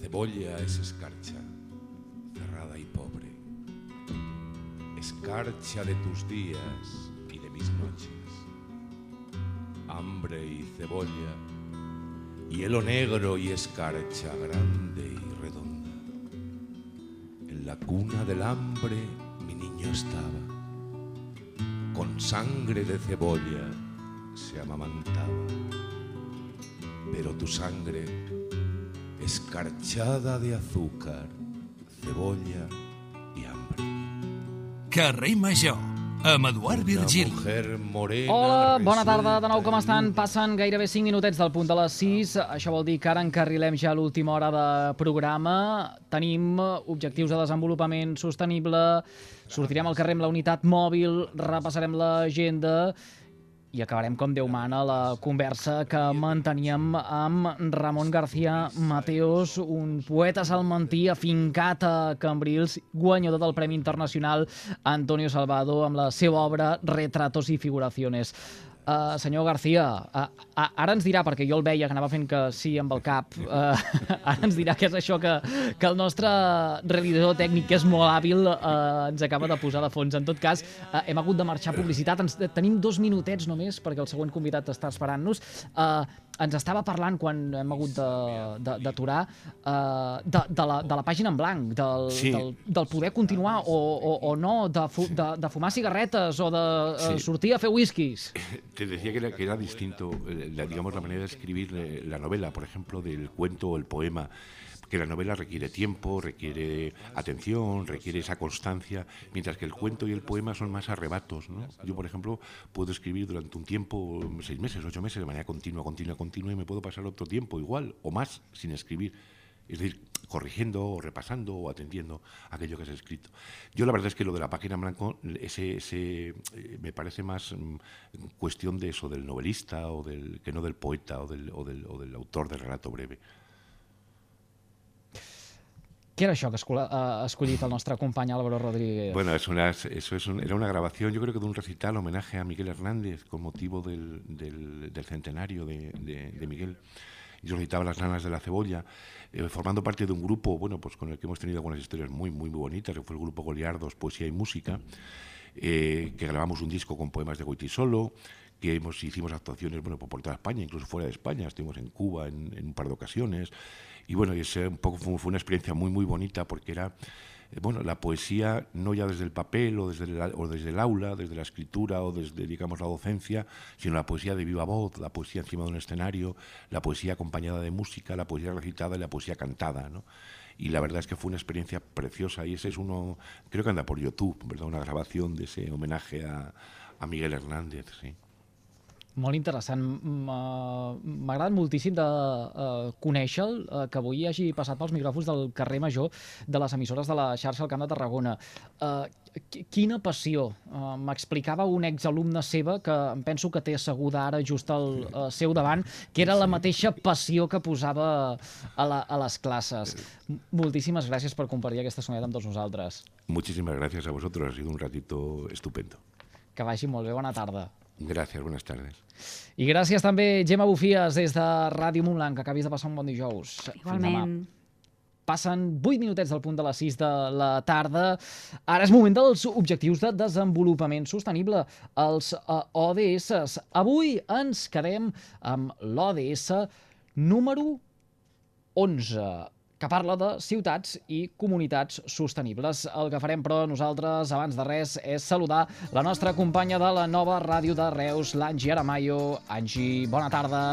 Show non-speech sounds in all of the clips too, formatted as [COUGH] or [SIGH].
cebolla es escarcha, cerrada y pobre. Escarcha de tus días y de mis noches. Hambre y cebolla, hielo negro y escarcha grande y redonda. En la cuna del hambre mi niño estaba. Con sangre de cebolla se amamantaba. Pero tu sangre escarchada de azúcar, cebolla y hambre. Carrer Major, amb Eduard Virgili. Morena. Hola, bona tarda, de nou com estan? Passen gairebé 5 minutets del punt de les 6. Això vol dir que ara encarrilem ja l'última hora de programa. Tenim objectius de desenvolupament sostenible, sortirem al carrer amb la unitat mòbil, repassarem l'agenda i acabarem, com Déu mana, la conversa que manteníem amb Ramon García Mateos, un poeta salmantí afincat a Cambrils, guanyador del Premi Internacional Antonio Salvado amb la seva obra Retratos i Figuraciones. Uh, senyor García, uh, uh, ara ens dirà, perquè jo el veia que anava fent que sí amb el cap, uh, [LAUGHS] ara ens dirà que és això que, que el nostre realitzador tècnic, que és molt hàbil, uh, ens acaba de posar de fons. En tot cas, uh, hem hagut de marxar a publicitat. Ens, tenim dos minutets només, perquè el següent convidat està esperant-nos. Uh, ens estava parlant, quan hem hagut de- de- d'aturar, uh, de, de, la, de la pàgina en blanc, del, Sí. del, del poder continuar o, o, o no, de, fu, de, de fumar cigarretes o de uh, Sí. sortir a fer whiskies. Te decía que era, que era distinto, eh, la, digamos, la manera de escribir eh, la novela, por ejemplo, del cuento o el poema, que la novela requiere tiempo, requiere atención, requiere esa constancia, mientras que el cuento y el poema son más arrebatos. ¿no? Yo, por ejemplo, puedo escribir durante un tiempo, seis meses, ocho meses, de manera continua, continua, continua, y me puedo pasar otro tiempo igual o más sin escribir. Es decir, corrigiendo o repasando o atendiendo aquello que has escrito. Yo la verdad es que lo de la página en blanco, ese, ese, eh, me parece más mm, cuestión de eso, del novelista o del, que no del poeta o del, o del, o del autor de relato breve. Què era això que ha escollit el nostre company Álvaro Rodríguez? Bueno, es una- eso es un- era una grabación, yo creo que de un recital homenaje a Miguel Hernández con motivo del, del- del centenario de, de- de Miguel. Yo recitaba Las nanas de la cebolla, eh, formando parte de un grupo, bueno, pues con el que hemos tenido algunas historias muy, muy, muy bonitas, que fue el grupo Goliardos, Poesía y Música, eh, que grabamos un disco con poemas de Goitisolo, que hemos, hicimos actuaciones bueno, por toda España, incluso fuera de España, estuvimos en Cuba en, en un par de ocasiones, y bueno, y ese un poco fue, una experiencia muy, muy bonita porque era eh, bueno, la poesía no ya desde el papel o desde el, o desde el aula, desde la escritura o desde, digamos, la docencia, sino la poesía de viva voz, la poesía encima de un escenario, la poesía acompañada de música, la poesía recitada y la poesía cantada, ¿no? Y la verdad es que fue una experiencia preciosa y ese es uno, creo que anda por YouTube, ¿verdad? Una grabación de ese homenaje a, a Miguel Hernández, sí. Molt interessant. M'ha m'ha agradat moltíssim de uh, conèixer-lo, uh, que avui hagi passat pels micròfons del carrer Major de les emissores de la xarxa al Camp de Tarragona. Uh, quina passió. Uh, M'explicava un exalumne seva que em penso que té asseguda ara just al uh, seu davant, que era la mateixa passió que posava a, la, a les classes. Moltíssimes gràcies per compartir aquesta soneta amb tots nosaltres. Muchísimas gracias a vosotros, ha sido un ratito estupendo. Que vagi molt bé, bona tarda. Gracias, buenas tardes. I gràcies també, Gemma Bufies, des de Ràdio Montblanc, que acabis de passar un bon dijous. Fins demà. Igualment. Passen 8 minutets del punt de les 6 de la tarda. Ara és moment dels objectius de desenvolupament sostenible, els uh, ODS. Avui ens quedem amb l'ODS número 11 que parla de ciutats i comunitats sostenibles. El que farem, però, nosaltres, abans de res, és saludar la nostra companya de la nova ràdio de Reus, l'Angi Aramayo. Angi, bona tarda.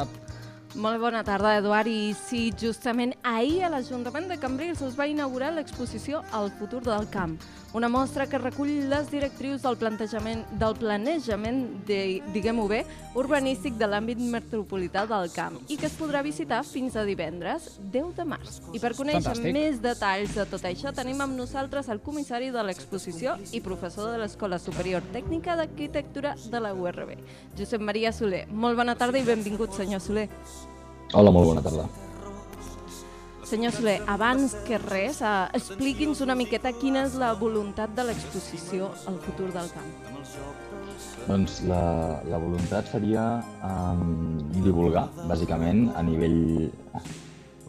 Molt bona tarda, Eduard. I sí, justament ahir a l'Ajuntament de Cambrils es va inaugurar l'exposició El futur del camp, una mostra que recull les directrius del plantejament del planejament, de, diguem-ho bé, urbanístic de l'àmbit metropolità del camp i que es podrà visitar fins a divendres, 10 de març. I per conèixer Fantàstic. més detalls de tot això tenim amb nosaltres el comissari de l'exposició i professor de l'Escola Superior Tècnica d'Arquitectura de la URB, Josep Maria Soler. Molt bona tarda i benvingut, senyor Soler. Hola, molt bona tarda. Senyor Soler, abans que res, eh, expliqui'ns una miqueta quina és la voluntat de l'exposició El futur del camp. Doncs la, la voluntat seria um, divulgar, bàsicament, a nivell... Ah,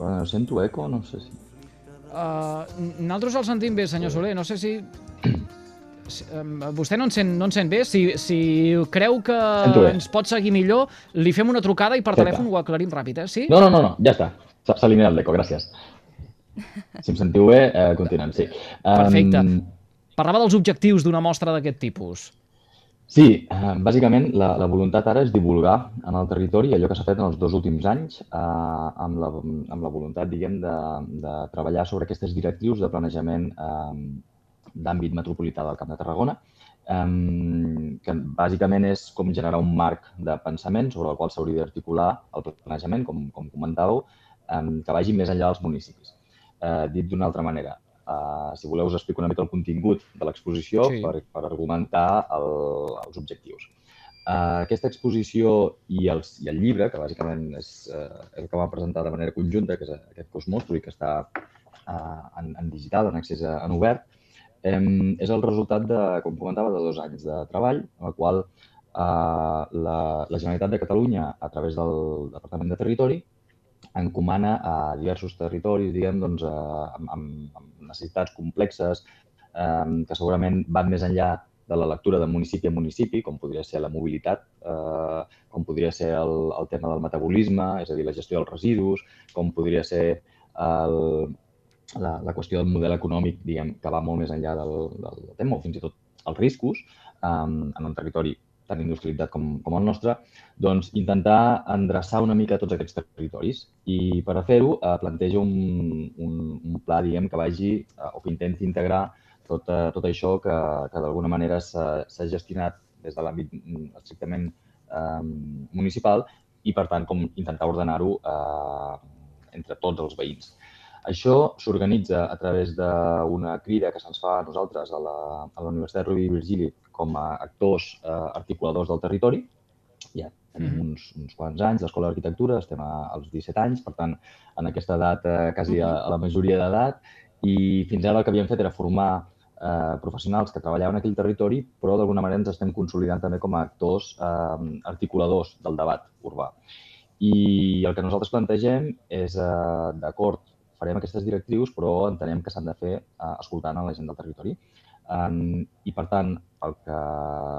bueno, sento eco? No sé si... Uh, nosaltres el sentim bé, senyor Soler. No sé si... [CLEARS THROAT] si um, vostè no ens sent, no ens sent bé. Si, si creu que ens pot seguir millor, li fem una trucada i per Perfecte. telèfon ho aclarim ràpid, eh? Sí? No, no, no, no, ja està. S'ha eliminat l'eco, gràcies. Si em sentiu bé, eh, continuem, sí. Perfecte. Um, Parlava dels objectius d'una mostra d'aquest tipus. Sí, eh, bàsicament la, la voluntat ara és divulgar en el territori allò que s'ha fet en els dos últims anys eh, amb, la, amb la voluntat, diguem, de, de treballar sobre aquestes directrius de planejament eh, d'àmbit metropolità del Camp de Tarragona, eh, que bàsicament és com generar un marc de pensament sobre el qual s'hauria d'articular el planejament, com, com comentàveu, eh, que vagi més enllà dels municipis. Eh, dit d'una altra manera, Uh, si voleu, us explico una mica el contingut de l'exposició Sí. per, per argumentar el, els objectius. Uh, aquesta exposició i, els, i el llibre, que bàsicament és, uh, és el que vam presentar de manera conjunta, que és aquest que us mostro i que està uh, en, en digital, en accés a- en obert, um, és el resultat, de, com comentava, de dos anys de treball, en el qual uh, la, la Generalitat de Catalunya, a través del Departament de Territori, encomana a diversos territoris, diguem, doncs, eh, amb, amb, amb necessitats complexes eh, que segurament van més enllà de la lectura de municipi a municipi, com podria ser la mobilitat, eh, com podria ser el, el tema del metabolisme, és a dir, la gestió dels residus, com podria ser el, la, la qüestió del model econòmic, diguem, que va molt més enllà del, del tema, o fins i tot els riscos um, en un territori tan industrialitzat com, com el nostre, doncs intentar endreçar una mica tots aquests territoris. I per a fer-ho eh, planteja un, un, un pla, diguem, que vagi eh, o que intenti integrar tot, eh, tot això que, que d'alguna manera s'ha gestionat des de l'àmbit mm, estrictament eh, municipal i, per tant, com intentar ordenar-ho eh, entre tots els veïns. Això s'organitza a través d'una crida que se'ns fa a nosaltres a la, a la Universitat Rovira i Virgili com a actors eh, articuladors del territori. Ja tenim Mhm. uns, uns quants anys d'Escola d'Arquitectura, estem a, als 17 anys, per tant, en aquesta edat, eh, quasi a, a la majoria d'edat, i fins ara el que havíem fet era formar eh, professionals que treballaven en aquell territori, però d'alguna manera ens estem consolidant també com a actors eh, articuladors del debat urbà. I el que nosaltres plantegem és, eh, d'acord, farem aquestes directrius, però entenem que s'han de fer eh, escoltant a la gent del territori. Um, I, per tant, el que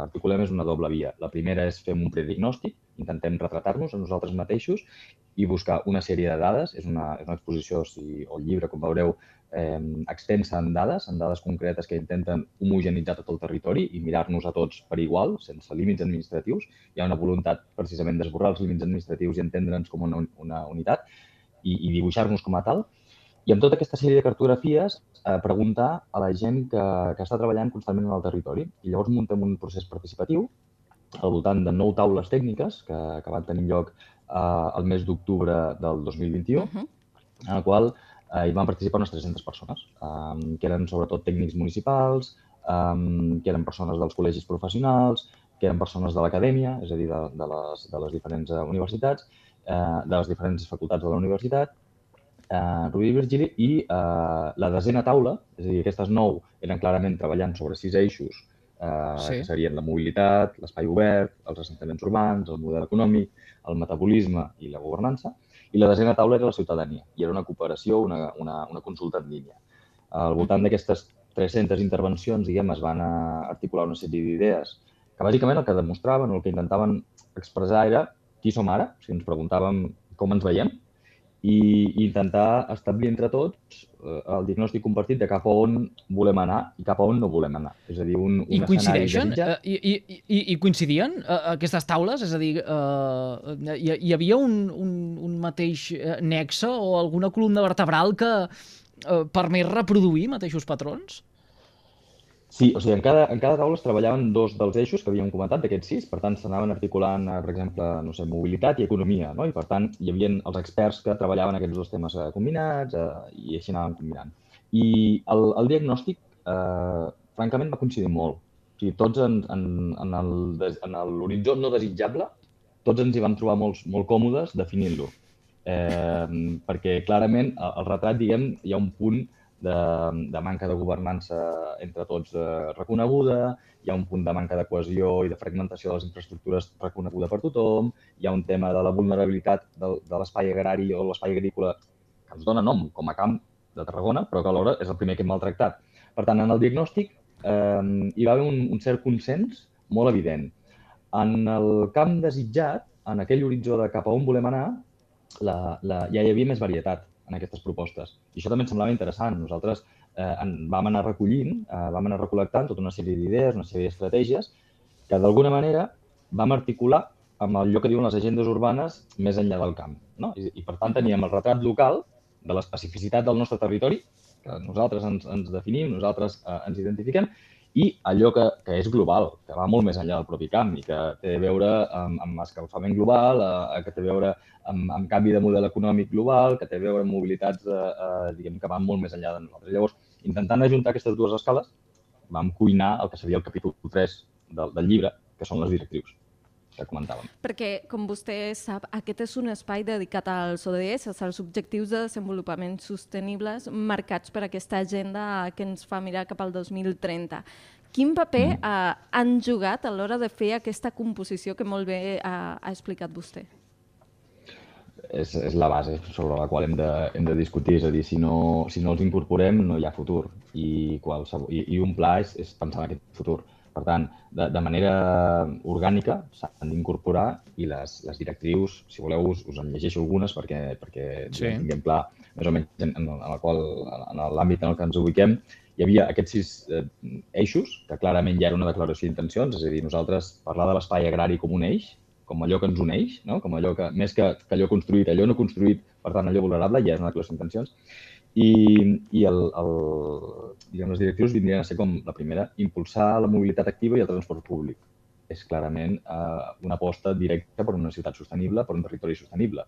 articulem és una doble via. La primera és fem un prediagnòstic, intentem retratar-nos a nosaltres mateixos i buscar una sèrie de dades. És una, és una exposició, si, o llibre, com veureu, eh, extensa en dades, en dades concretes que intenten homogenitzar tot el territori i mirar-nos a tots per igual, sense límits administratius. Hi ha una voluntat precisament d'esborrar els límits administratius i entendre'ns com una, una unitat i, i dibuixar-nos com a tal. I amb tota aquesta sèrie de cartografies, eh, preguntar a la gent que, que està treballant constantment en el territori. I llavors muntem un procés participatiu al voltant de nou taules tècniques que, que van tenir lloc eh, el mes d'octubre del 2021, Mhm. en el qual eh, hi van participar unes 300 persones, eh, que eren sobretot tècnics municipals, eh, que eren persones dels col·legis professionals, que eren persones de l'acadèmia, és a dir, de, de, les, de les diferents eh, universitats, eh, de les diferents facultats de la universitat, eh, Rubí i Virgili, i eh, la desena taula, és a dir, aquestes nou eren clarament treballant sobre sis eixos, eh, Sí. que serien la mobilitat, l'espai obert, els assentaments urbans, el model econòmic, el metabolisme i la governança, i la desena taula era la ciutadania, i era una cooperació, una, una, una consulta en línia. Al voltant d'aquestes 300 intervencions, diguem, es van eh, articular una sèrie d'idees que bàsicament el que demostraven o el que intentaven expressar era qui som ara, si ens preguntàvem com ens veiem, i, i intentar establir entre tots eh, el diagnòstic compartit de cap a on volem anar i cap a on no volem anar. És a dir, un, un I coincideixen? Eh, I, i, i, I coincidien eh, aquestes taules? És a dir, eh, hi, hi havia un, un, un mateix nexe o alguna columna vertebral que eh, permet reproduir mateixos patrons? Sí, o sigui, en cada, en cada taula es treballaven dos dels eixos que havíem comentat, d'aquests sis, per tant, s'anaven articulant, eh, per exemple, no sé, mobilitat i economia, no? I, per tant, hi havia els experts que treballaven aquests dos temes eh, combinats eh, i així anàvem combinant. I el, el diagnòstic, eh, francament, va coincidir molt. O sigui, tots en, en, en l'horitzó no desitjable, tots ens hi vam trobar molt, molt còmodes definint-lo. Eh, perquè clarament el, el retrat, diguem, hi ha un punt de, de manca de governança entre tots eh, reconeguda, hi ha un punt de manca de cohesió i de fragmentació de les infraestructures reconeguda per tothom, hi ha un tema de la vulnerabilitat del, de l'espai agrari o l'espai agrícola que ens dona nom com a camp de Tarragona, però que alhora és el primer que hem maltractat. Per tant, en el diagnòstic eh, hi va haver un, un cert consens molt evident. En el camp desitjat, en aquell horitzó de cap a on volem anar, la, la, ja hi havia més varietat en aquestes propostes. I això també ens semblava interessant. Nosaltres eh, en, vam anar recollint, eh, vam anar recol·lectant tota una sèrie d'idees, una sèrie d'estratègies, que d'alguna manera vam articular amb allò que diuen les agendes urbanes més enllà del camp. No? I, I, per tant, teníem el retrat local de l'especificitat del nostre territori, que nosaltres ens, ens definim, nosaltres eh, ens identifiquem, i allò que, que és global, que va molt més enllà del propi camp i que té a veure amb, amb escalfament global, eh, que té a veure amb, amb canvi de model econòmic global, que té a veure amb mobilitats eh, eh, diguem, que van molt més enllà de nosaltres. Llavors, intentant ajuntar aquestes dues escales, vam cuinar el que seria el capítol 3 del, del llibre, que són les directrius que comentàvem. Perquè, com vostè sap, aquest és un espai dedicat als ODS, als objectius de desenvolupament sostenibles marcats per aquesta agenda que ens fa mirar cap al 2030. Quin paper mm. eh, han jugat a l'hora de fer aquesta composició que molt bé eh, ha explicat vostè? És, és la base sobre la qual hem de, hem de discutir, és a dir, si no, si no els incorporem no hi ha futur i, qualsevol, i, i un pla és, és pensar en aquest futur. Per tant, de, de manera orgànica s'han d'incorporar i les, les directrius, si voleu, us, us en llegeixo algunes perquè, perquè sí. tinguem clar més o menys en, en, el qual, en l'àmbit en el que ens ubiquem, hi havia aquests sis eh, eixos, que clarament ja era una declaració d'intencions, és a dir, nosaltres parlar de l'espai agrari com un eix, com allò que ens uneix, no? com allò que, més que, que allò construït, allò no construït, per tant, allò vulnerable, ja és una declaració d'intencions. I, i el, el, diguem, les directrius vindrien a ser com la primera, impulsar la mobilitat activa i el transport públic. És clarament eh, una aposta directa per una ciutat sostenible, per un territori sostenible.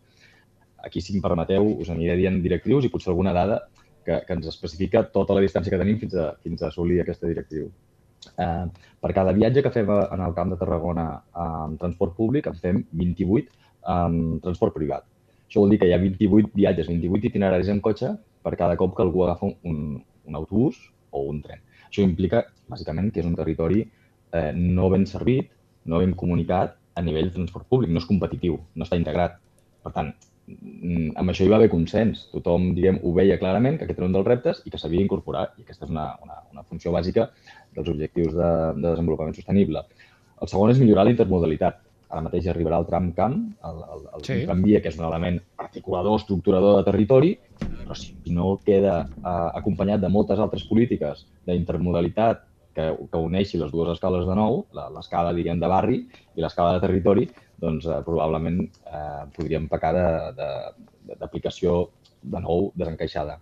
Aquí, si em permeteu, us aniré dient directrius i potser alguna dada que, que ens especifica tota la distància que tenim fins a, fins a assolir aquesta directriu. Eh, per cada viatge que fem en el camp de Tarragona amb transport públic, en fem 28 amb transport privat. Això vol dir que hi ha 28 viatges, 28 itineraris en cotxe per cada cop que algú agafa un, un autobús o un tren. Això implica, bàsicament, que és un territori eh, no ben servit, no ben comunicat a nivell de transport públic, no és competitiu, no està integrat. Per tant, mm, amb això hi va haver consens. Tothom, diguem, ho veia clarament, que aquest era un dels reptes i que s'havia d'incorporar. I aquesta és una, una, una funció bàsica dels objectius de, de desenvolupament sostenible. El segon és millorar la intermodalitat ara mateix arribarà el tram camp, el, el, el sí. tramvia, que és un element articulador, estructurador de territori, però si no queda eh, acompanyat de moltes altres polítiques d'intermodalitat que, que uneixi les dues escales de nou, l'escala, diguem, de barri i l'escala de territori, doncs eh, probablement eh, podríem pecar d'aplicació de, de, de, de nou desencaixada.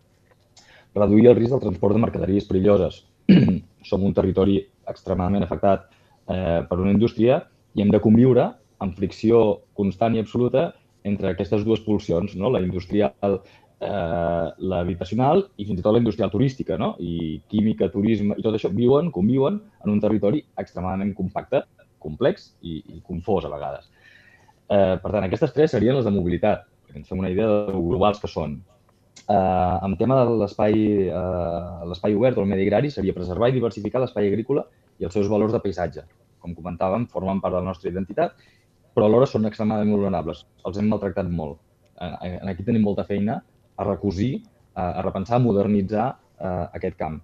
Reduir el risc del transport de mercaderies perilloses. [CLEARS THROAT] Som un territori extremadament afectat eh, per una indústria i hem de conviure en fricció constant i absoluta entre aquestes dues pulsions, no? la industrial, eh, l'habitacional i fins i tot la industrial turística, no? i química, turisme i tot això viuen, conviuen en un territori extremadament compacte, complex i, i confós a vegades. Eh, per tant, aquestes tres serien les de mobilitat, perquè ens fem una idea de globals que són. Eh, en tema de l'espai eh, obert o el medi agrari seria preservar i diversificar l'espai agrícola i els seus valors de paisatge, com comentàvem, formen part de la nostra identitat, però alhora són extremadament vulnerables. Els hem maltractat molt. Aquí tenim molta feina a recosir, a repensar, a modernitzar eh, aquest camp.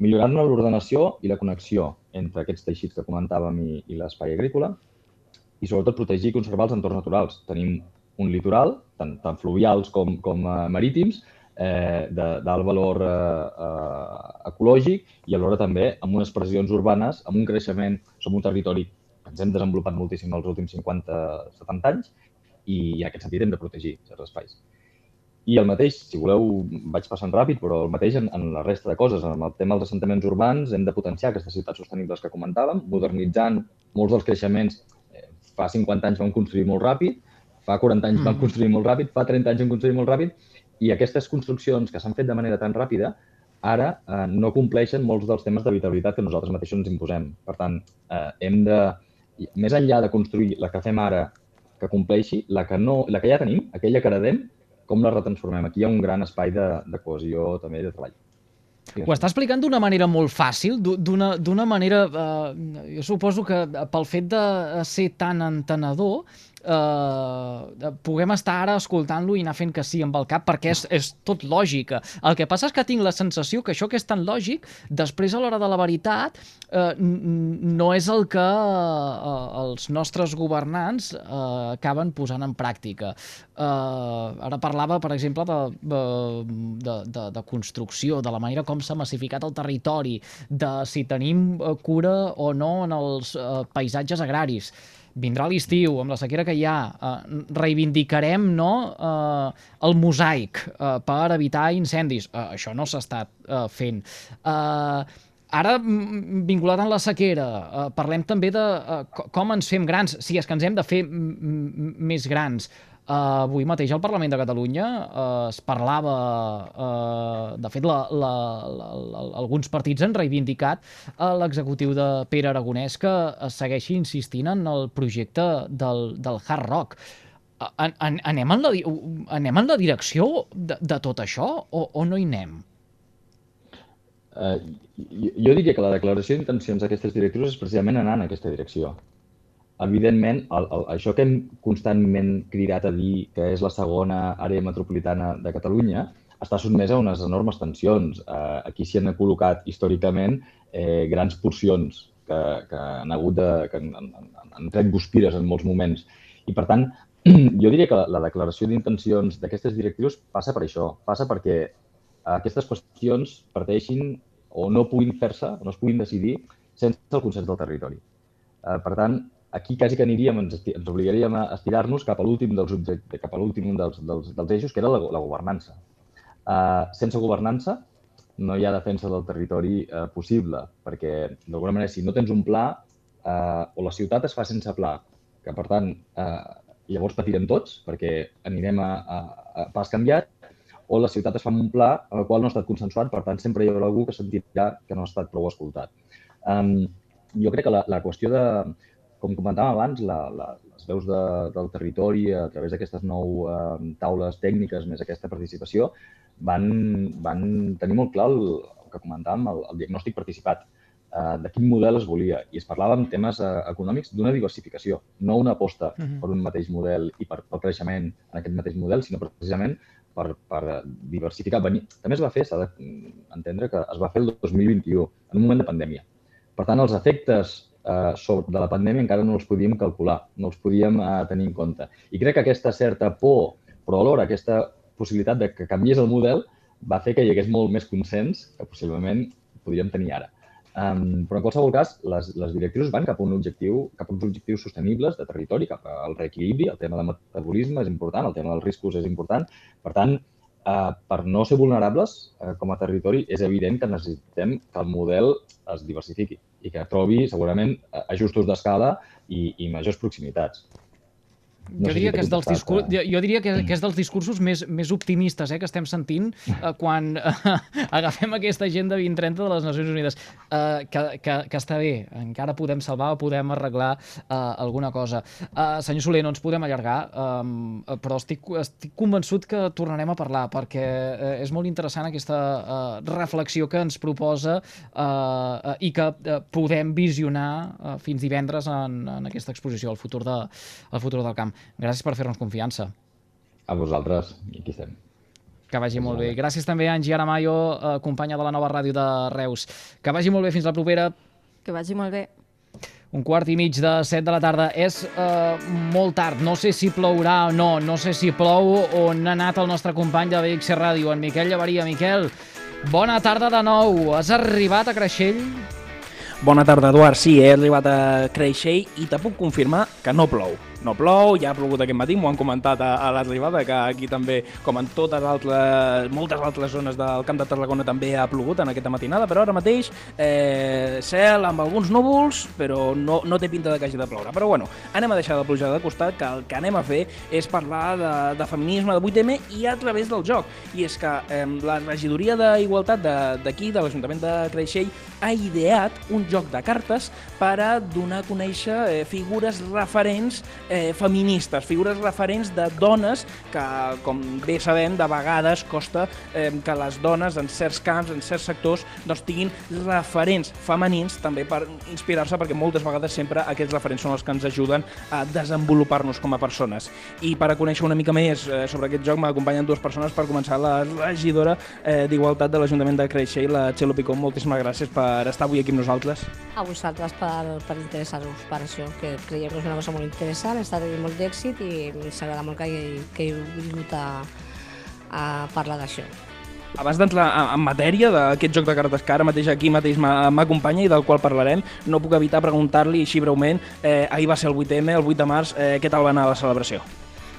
Millorant l'ordenació i la connexió entre aquests teixits que comentàvem i, i l'espai agrícola i sobretot protegir i conservar els entorns naturals. Tenim un litoral, tant, tant fluvials com, com uh, marítims, eh, d'alt valor eh, eh, ecològic i alhora també amb unes pressions urbanes, amb un creixement, som un territori que ens hem desenvolupat moltíssim els últims 50-70 anys i en aquest sentit hem de protegir certs espais. I el mateix, si voleu, vaig passant ràpid, però el mateix en, en la resta de coses. En el tema dels assentaments urbans hem de potenciar aquestes ciutats sostenibles que comentàvem, modernitzant molts dels creixements. Eh, fa 50 anys vam construir molt ràpid, fa 40 anys vam mm. construir molt ràpid, fa 30 anys vam construir molt ràpid, i aquestes construccions que s'han fet de manera tan ràpida ara eh, no compleixen molts dels temes d'habitabilitat que nosaltres mateixos ens imposem. Per tant, eh, hem de, més enllà de construir la que fem ara que compleixi, la que, no, la que ja tenim, aquella que heredem, com la retransformem. Aquí hi ha un gran espai de, de cohesió també de treball. Ho està explicant d'una manera molt fàcil, d'una manera, eh, jo suposo que pel fet de ser tan entenedor, eh, puguem estar ara escoltant-lo i anar fent que sí amb el cap, perquè és, és tot lògica. El que passa és que tinc la sensació que això que és tan lògic, després a l'hora de la veritat, eh, no és el que eh, els nostres governants eh, acaben posant en pràctica. Eh, ara parlava, per exemple, de, de, de, de construcció, de la manera com s'ha massificat el territori, de si tenim eh, cura o no en els eh, paisatges agraris vindrà l'estiu, amb la sequera que hi ha, eh, reivindicarem no, eh, el mosaic eh, per evitar incendis. Eh, això no s'ha estat eh, fent. Eh, ara, vinculat amb la sequera, eh, parlem també de eh, com ens fem grans, si és que ens hem de fer més grans. Uh, avui mateix al Parlament de Catalunya uh, es parlava, uh, de fet, la, la, la, la, alguns partits han reivindicat a l'executiu de Pere Aragonès que segueixi insistint en el projecte del, del hard rock. An, an, anem, en la, anem en la direcció de, de tot això o, o no hi anem? Uh, jo, jo diria que la declaració d'intencions d'aquestes directrius és precisament anar en aquesta direcció evidentment, el, el, això que hem constantment cridat a dir que és la segona àrea metropolitana de Catalunya està sotmesa a unes enormes tensions. Eh, aquí s'hi han col·locat històricament eh, grans porcions que, que han hagut de, que han, han, han tret guspires en molts moments. I, per tant, [CLEARS THROAT] jo diria que la, la declaració d'intencions d'aquestes directrius passa per això, passa perquè aquestes qüestions parteixin o no puguin fer-se, no es puguin decidir sense el consens del territori. Eh, per tant, aquí quasi que aniríem, ens, ens obligaríem a estirar-nos cap a l'últim dels, cap a l'últim dels, dels, dels eixos, que era la, la governança. Uh, sense governança no hi ha defensa del territori uh, possible, perquè d'alguna manera si no tens un pla, uh, o la ciutat es fa sense pla, que per tant uh, llavors patirem tots, perquè anirem a, a, a pas canviat, o la ciutat es fa amb un pla el qual no ha estat consensuat, per tant sempre hi haurà algú que sentirà que no ha estat prou escoltat. Um, jo crec que la, la qüestió de, com comentàvem abans, la, la, les veus de, del territori a través d'aquestes nou eh, taules tècniques més aquesta participació van, van tenir molt clar el, el que comentàvem, el, el diagnòstic participat eh, de quin model es volia. I es parlava en temes eh, econòmics d'una diversificació, no una aposta uh -huh. per un mateix model i per, pel creixement en aquest mateix model, sinó precisament per, per diversificar. També es va fer, s'ha d'entendre que es va fer el 2021, en un moment de pandèmia. Per tant, els efectes eh, sobre, de la pandèmia encara no els podíem calcular, no els podíem eh, tenir en compte. I crec que aquesta certa por, però alhora aquesta possibilitat de que canviés el model va fer que hi hagués molt més consens que possiblement podríem tenir ara. Um, però en qualsevol cas, les, les directrius van cap a un objectiu, cap a uns objectius sostenibles de territori, cap al reequilibri, el tema del metabolisme és important, el tema dels riscos és important. Per tant, uh, per no ser vulnerables uh, com a territori, és evident que necessitem que el model es diversifiqui i que trobi segurament ajustos d'escala i, i majors proximitats. No jo, diria que és dels discurs... jo, jo diria que, que és dels discursos més, més optimistes eh, que estem sentint eh, quan eh, [LAUGHS] agafem aquesta agenda 2030 de les Nacions Unides. Eh, que, que, que està bé, encara podem salvar o podem arreglar eh, alguna cosa. Eh, senyor Soler, no ens podem allargar, eh, però estic, estic convençut que tornarem a parlar perquè eh, és molt interessant aquesta eh, reflexió que ens proposa eh, i que eh, podem visionar eh, fins divendres en, en aquesta exposició, el futur, de, el futur del camp. Gràcies per fer-nos confiança. A vosaltres, i aquí estem. Que vagi molt bé. Gràcies també a Angie Aramayo, eh, companya de la nova ràdio de Reus. Que vagi molt bé fins la propera. Que vagi molt bé. Un quart i mig de set de la tarda. És eh, molt tard. No sé si plourà o no. No sé si plou on ha anat el nostre company de BX Ràdio, en Miquel Llavaria. Miquel, bona tarda de nou. Has arribat a Creixell? Bona tarda, Eduard. Sí, he arribat a Creixell i te puc confirmar que no plou no plou, ja ha plogut aquest matí, m'ho han comentat a, a l'arribada, que aquí també, com en totes altres, moltes altres zones del Camp de Tarragona també ha plogut en aquesta matinada, però ara mateix eh, cel amb alguns núvols, però no, no té pinta de que hagi de ploure. Però bueno, anem a deixar de plujar de costat, que el que anem a fer és parlar de, de feminisme, de 8M i a través del joc. I és que eh, la regidoria d'Igualtat d'aquí, de, de l'Ajuntament de Creixell, ha ideat un joc de cartes per a donar a conèixer eh, figures referents eh, feministes, figures referents de dones que, com bé sabem, de vegades costa eh, que les dones en certs camps, en certs sectors, doncs tinguin referents femenins també per inspirar-se, perquè moltes vegades sempre aquests referents són els que ens ajuden a desenvolupar-nos com a persones. I per a conèixer una mica més eh, sobre aquest joc m'acompanyen dues persones per començar la regidora eh, d'Igualtat de l'Ajuntament de Creixell, la Txelo Picó. Moltíssimes gràcies per estar avui aquí amb nosaltres. A vosaltres per, per interessar-vos per això, que creiem que és una cosa molt interessant, està tenint molt d'èxit i s'agrada molt que, que heu vingut a, a parlar d'això. Abans d'entrar en matèria d'aquest joc de cartes que ara mateix aquí mateix m'acompanya i del qual parlarem, no puc evitar preguntar-li així breument, eh, ahir va ser el 8M, el 8 de març, eh, què tal va anar la celebració?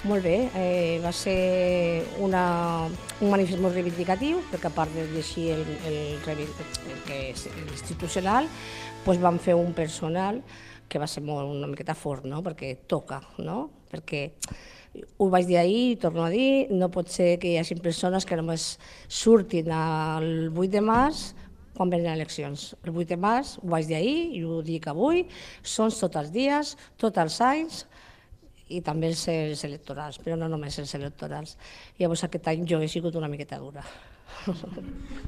Molt bé, eh, va ser una, un manifest molt reivindicatiu, perquè a part de llegir el, el, el, el que és institucional, doncs vam fer un personal que va ser molt, una miqueta fort, no? perquè toca, no? perquè ho vaig dir ahir torno a dir, no pot ser que hi hagi persones que només surtin el 8 de març quan venen eleccions. El 8 de març, ho vaig dir ahir i ho dic avui, són tots els dies, tots els anys, i també els electorals, però no només els electorals. Llavors aquest any jo he sigut una miqueta dura.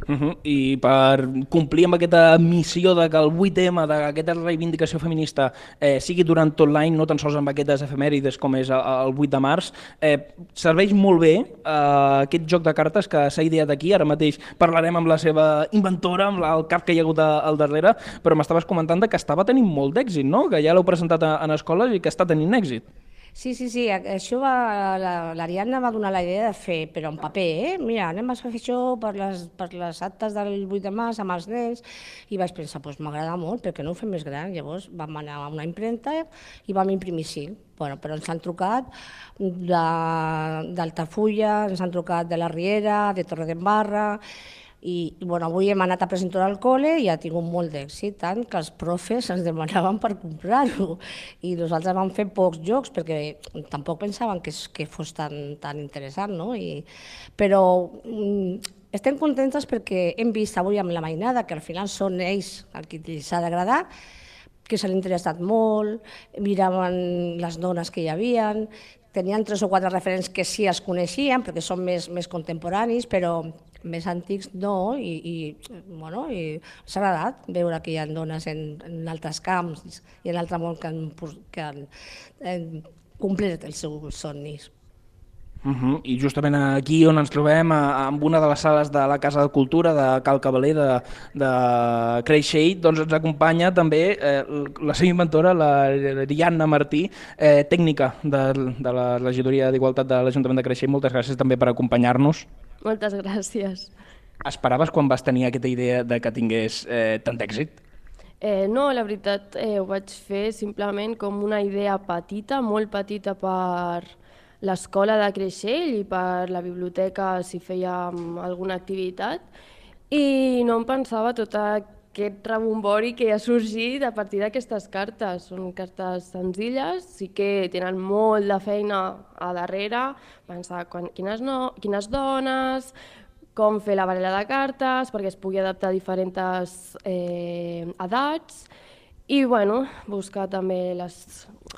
Uh -huh. I per complir amb aquesta missió de que el 8M, d'aquesta reivindicació feminista, eh, sigui durant tot l'any, no tan sols amb aquestes efemèrides com és el 8 de març, eh, serveix molt bé eh, aquest joc de cartes que s'ha ideat aquí. Ara mateix parlarem amb la seva inventora, amb el cap que hi ha hagut al darrere, però m'estaves comentant que estava tenint molt d'èxit, no? que ja l'heu presentat en escoles i que està tenint èxit. Sí, sí, sí, això va, l'Ariadna va donar la idea de fer, però en paper, eh? Mira, anem a fer això per les, per les actes del 8 de març amb els nens, i vaig pensar, doncs m'agrada molt, perquè no ho fem més gran? Llavors vam anar a una impremta i vam imprimir cinc. Bueno, però ens han trucat d'Altafulla, ens han trucat de la Riera, de Torredembarra, i, bueno, avui hem anat a presentar al col·le i ha tingut molt d'èxit, tant que els profes ens demanaven per comprar-ho. I nosaltres vam fer pocs jocs perquè tampoc pensaven que, que fos tan, tan interessant, no? I, però mm, estem contentes perquè hem vist avui amb la mainada que al final són ells el que els ha d'agradar, que s'han interessat molt, miraven les dones que hi havien, tenien tres o quatre referents que sí es coneixien, perquè són més, més contemporanis, però més antics no, i, i, bueno, i s'ha agradat veure que hi ha dones en, en altres camps i en l'altre món que han, que han, han complert els seus somnis. Uh -huh. I justament aquí on ens trobem, amb una de les sales de la Casa de Cultura de Cal Cavaler de, de Creixell, doncs ens acompanya també eh, la seva inventora, la Rianna Martí, eh, tècnica de, de la regidoria d'Igualtat de l'Ajuntament de Creixell. Moltes gràcies també per acompanyar-nos. Moltes gràcies. Esperaves quan vas tenir aquesta idea de que tingués eh, tant èxit? Eh, no, la veritat eh, ho vaig fer simplement com una idea petita, molt petita per l'escola de Creixell i per la biblioteca si fèiem alguna activitat. I no em pensava tota aquest rebombori que ha sorgit a partir d'aquestes cartes. Són cartes senzilles, sí que tenen molt de feina a darrere, pensar quan, quines, no, quines dones, com fer la barrera de cartes perquè es pugui adaptar a diferents eh, edats i bueno, buscar també les,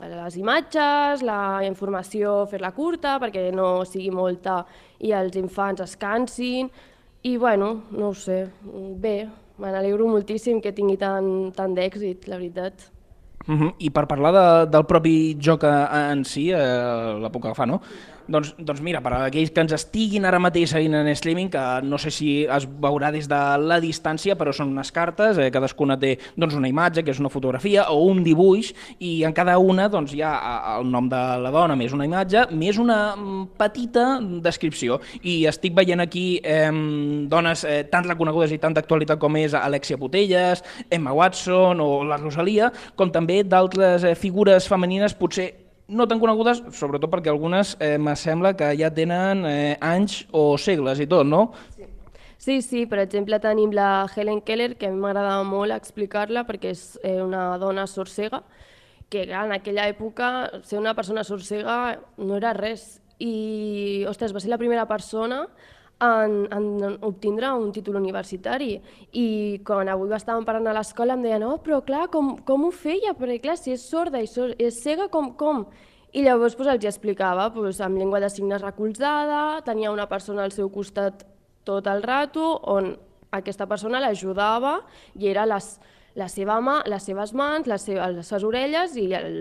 les imatges, la informació, fer-la curta perquè no sigui molta i els infants es cansin i bueno, no ho sé, bé, Me n'alegro moltíssim que tingui tant, tant d'èxit, la veritat. Uh -huh. I per parlar de, del propi joc en si, eh, la puc agafar, no? Doncs, doncs mira, per a aquells que ens estiguin ara mateix seguint en streaming, que no sé si es veurà des de la distància, però són unes cartes, eh, cadascuna té doncs, una imatge, que és una fotografia, o un dibuix, i en cada una doncs, hi ha el nom de la dona, més una imatge, més una mm, petita descripció. I estic veient aquí eh, dones eh, tan reconegudes i tan d'actualitat com és Alexia Putelles, Emma Watson o la Rosalia, com també d'altres eh, figures femenines potser no tan conegudes, sobretot perquè algunes eh, me sembla que ja tenen eh, anys o segles i tot, no? Sí. Sí, sí, per exemple tenim la Helen Keller, que a mi m'agradava molt explicar-la perquè és eh, una dona sorcega, que en aquella època ser una persona sorcega no era res. I, ostres, va ser la primera persona en, en obtindre un títol universitari. I quan avui estàvem parlant a l'escola em deien, oh, però clar, com, com ho feia? Perquè clar, si és sorda i és cega, com, com? I llavors pues, els explicava pues, amb llengua de signes recolzada, tenia una persona al seu costat tot el rato on aquesta persona l'ajudava i era les, la seva mà, les seves mans, les, seves, les seves orelles i el,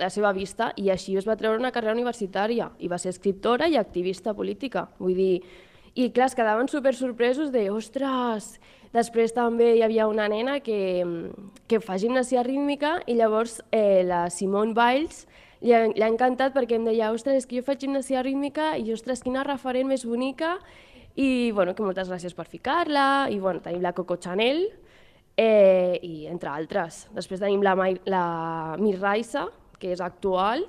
la seva vista. I així es va treure una carrera universitària i va ser escriptora i activista política. Vull dir, i clar, es quedaven super sorpresos de, ostres, després també hi havia una nena que, que fa gimnasia rítmica i llavors eh, la Simone Biles li ha, li ha encantat perquè em deia, ostres, és que jo faig gimnasia rítmica i, ostres, quina referent més bonica i, bueno, que moltes gràcies per ficar-la i, bueno, tenim la Coco Chanel eh, i entre altres. Després tenim la, la Mir Raisa, que és actual,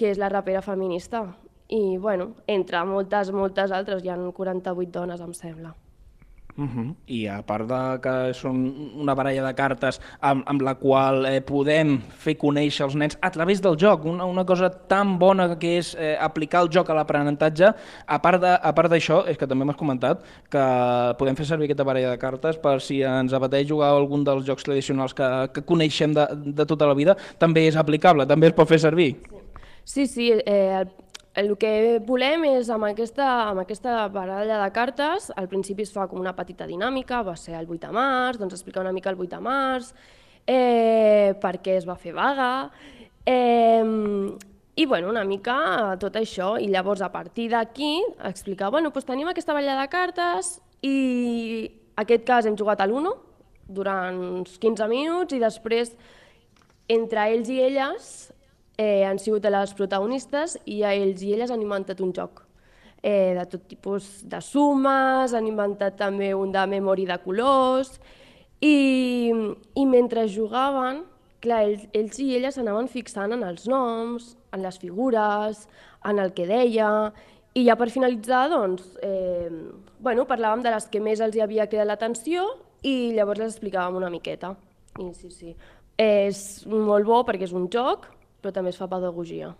que és la rapera feminista i bueno, entre moltes, moltes altres, hi ha 48 dones, em sembla. Uh -huh. I a part de que són una baralla de cartes amb, amb la qual eh, podem fer conèixer els nens a través del joc, una, una cosa tan bona que és eh, aplicar el joc a l'aprenentatge, a part d'això, és que també m'has comentat que podem fer servir aquesta baralla de cartes per si ens apeteix jugar a algun dels jocs tradicionals que, que coneixem de, de tota la vida, també és aplicable, també es pot fer servir. Sí, sí, eh, el, el que volem és, amb aquesta, amb aquesta baralla de cartes, al principi es fa com una petita dinàmica, va ser el 8 de març, doncs explicar una mica el 8 de març, eh, per què es va fer vaga, eh, i bueno, una mica tot això, i llavors a partir d'aquí explicar, bueno, doncs tenim aquesta baralla de cartes i aquest cas hem jugat a l'1 durant uns 15 minuts i després entre ells i elles eh, han sigut les protagonistes i ells i elles han inventat un joc eh, de tot tipus de sumes, han inventat també un de memori de colors i, i mentre jugaven, clar, ells, ells i elles anaven fixant en els noms, en les figures, en el que deia, i ja per finalitzar, doncs, eh, bueno, parlàvem de les que més els hi havia cridat l'atenció i llavors les explicàvem una miqueta. I sí, sí. És molt bo perquè és un joc, però també es fa pedagogia.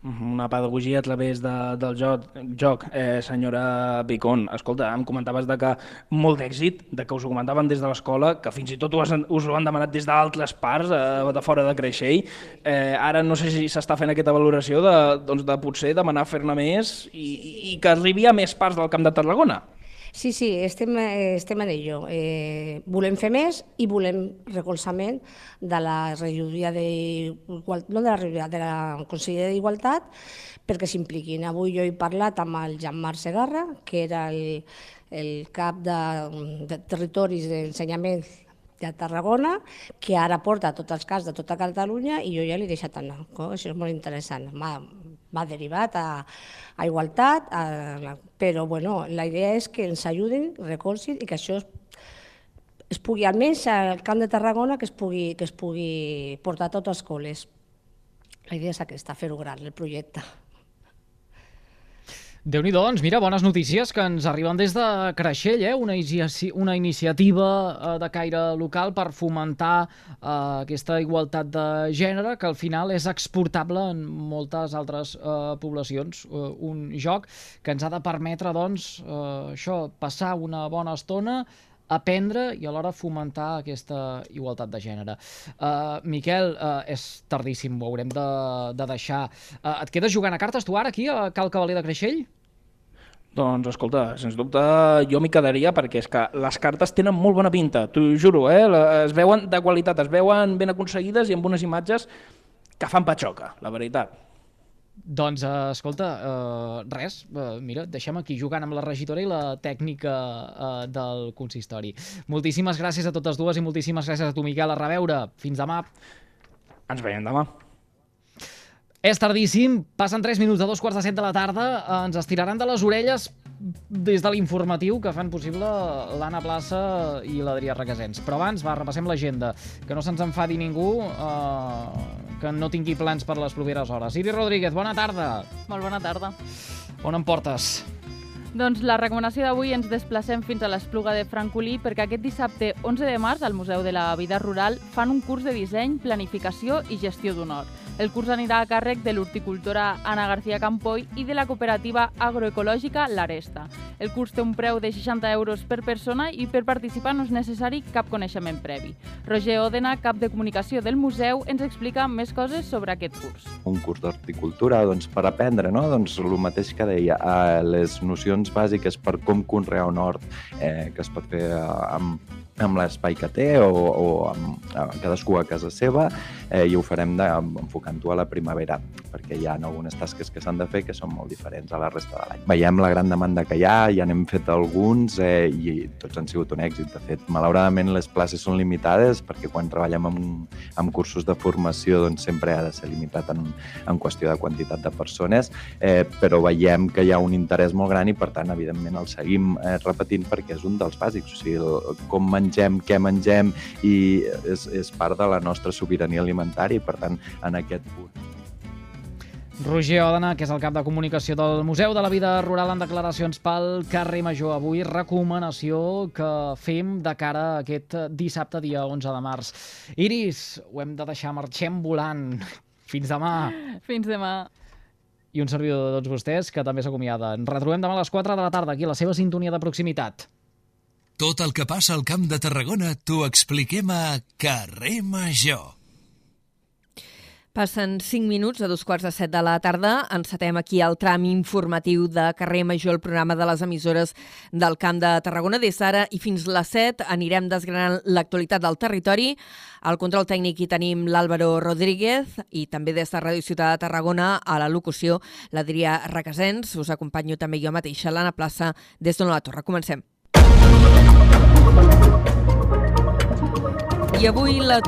Una pedagogia a través de, del joc, joc eh, senyora Picón. Escolta, em comentaves de que molt d'èxit, de que us ho comentaven des de l'escola, que fins i tot us, us ho han demanat des d'altres parts, eh, de fora de Creixell. Eh, ara no sé si s'està fent aquesta valoració de, doncs, de potser demanar fer-ne més i, i que arribi a més parts del Camp de Tarragona. Sí, sí, estem, estem en ello. Eh, volem fer més i volem recolzament de la regidoria de, no de la regidoria, de la Conselleria d'Igualtat perquè s'impliquin. Avui jo he parlat amb el Jean-Marc Segarra, que era el, el cap de, de territoris d'ensenyament de Tarragona, que ara porta tots els cas de tota Catalunya i jo ja l'he deixat anar. Això és molt interessant. M'ha derivat a, a igualtat, a, però bueno, la idea és que ens ajudin, recolzin i que això es, es pugui, almenys al Camp de Tarragona, que es pugui, que es pugui portar a totes les escoles. La idea és aquesta, fer-ho gran, el projecte déu nhi doncs, mira, bones notícies que ens arriben des de Creixell, eh? una, una iniciativa eh, de caire local per fomentar eh, aquesta igualtat de gènere que al final és exportable en moltes altres eh, poblacions. Eh, un joc que ens ha de permetre, doncs, eh, això, passar una bona estona aprendre i alhora fomentar aquesta igualtat de gènere. Uh, Miquel, uh, és tardíssim, ho haurem de, de deixar. Uh, et quedes jugant a cartes tu ara aquí a Cal Cavaler de Creixell? Doncs escolta, sens dubte jo m'hi quedaria perquè és que les cartes tenen molt bona pinta, t'ho juro, eh? es veuen de qualitat, es veuen ben aconseguides i amb unes imatges que fan patxoca, la veritat. Doncs, uh, escolta, uh, res, uh, mira, deixem aquí jugant amb la regidora i la tècnica uh, del consistori. Moltíssimes gràcies a totes dues i moltíssimes gràcies a tu, Miquel. A reveure. Fins demà. Ens veiem demà. És tardíssim, passen 3 minuts de dos quarts de set de la tarda, ens estiraran de les orelles des de l'informatiu que fan possible l'Anna Plaça i l'Adrià Requesens. Però abans, va, repassem l'agenda, que no se'ns enfadi ningú eh, que no tingui plans per les properes hores. Iris Rodríguez, bona tarda. Molt bona tarda. On em portes? Doncs la recomanació d'avui ens desplacem fins a l'Espluga de Francolí perquè aquest dissabte 11 de març al Museu de la Vida Rural fan un curs de disseny, planificació i gestió d'un hort. El curs anirà a càrrec de l'horticultora Ana García Campoy i de la cooperativa agroecològica L'Aresta. El curs té un preu de 60 euros per persona i per participar no és necessari cap coneixement previ. Roger Òdena, cap de comunicació del museu, ens explica més coses sobre aquest curs. Un curs d'horticultura doncs, per aprendre, no? doncs, el mateix que deia, les nocions bàsiques per com conrear un hort, eh, que es pot fer eh, amb amb l'espai que té o, o amb, a cadascú a casa seva eh, i ho farem de, enfocant-ho a la primavera perquè hi ha algunes tasques que s'han de fer que són molt diferents a la resta de l'any. Veiem la gran demanda que hi ha, ja n'hem fet alguns eh, i tots han sigut un èxit. De fet, malauradament les places són limitades perquè quan treballem amb, amb cursos de formació doncs sempre ha de ser limitat en, en qüestió de quantitat de persones, eh, però veiem que hi ha un interès molt gran i per tant, evidentment, el seguim eh, repetint perquè és un dels bàsics, o sigui, el, com mengem, què mengem i és, és part de la nostra sobirania alimentària i per tant en aquest punt. Roger Òdena, que és el cap de comunicació del Museu de la Vida Rural en declaracions pel carrer Major. Avui recomanació que fem de cara a aquest dissabte, dia 11 de març. Iris, ho hem de deixar, marxem volant. [LAUGHS] Fins demà. Fins demà. I un servidor de tots vostès que també s'acomiada. Ens retrobem demà a les 4 de la tarda aquí a la seva sintonia de proximitat. Tot el que passa al Camp de Tarragona t'ho expliquem a Carrer Major. Passen 5 minuts a dos quarts de set de la tarda. Encetem aquí el tram informatiu de Carrer Major, el programa de les emissores del Camp de Tarragona. Des d'ara i fins les 7 anirem desgranant l'actualitat del territori. Al control tècnic hi tenim l'Àlvaro Rodríguez i també des de Ràdio Ciutat de Tarragona a la locució l'Adrià Requesens. Us acompanyo també jo mateixa, l'Anna Plaça, des d'on la Torre. Comencem. I avui la,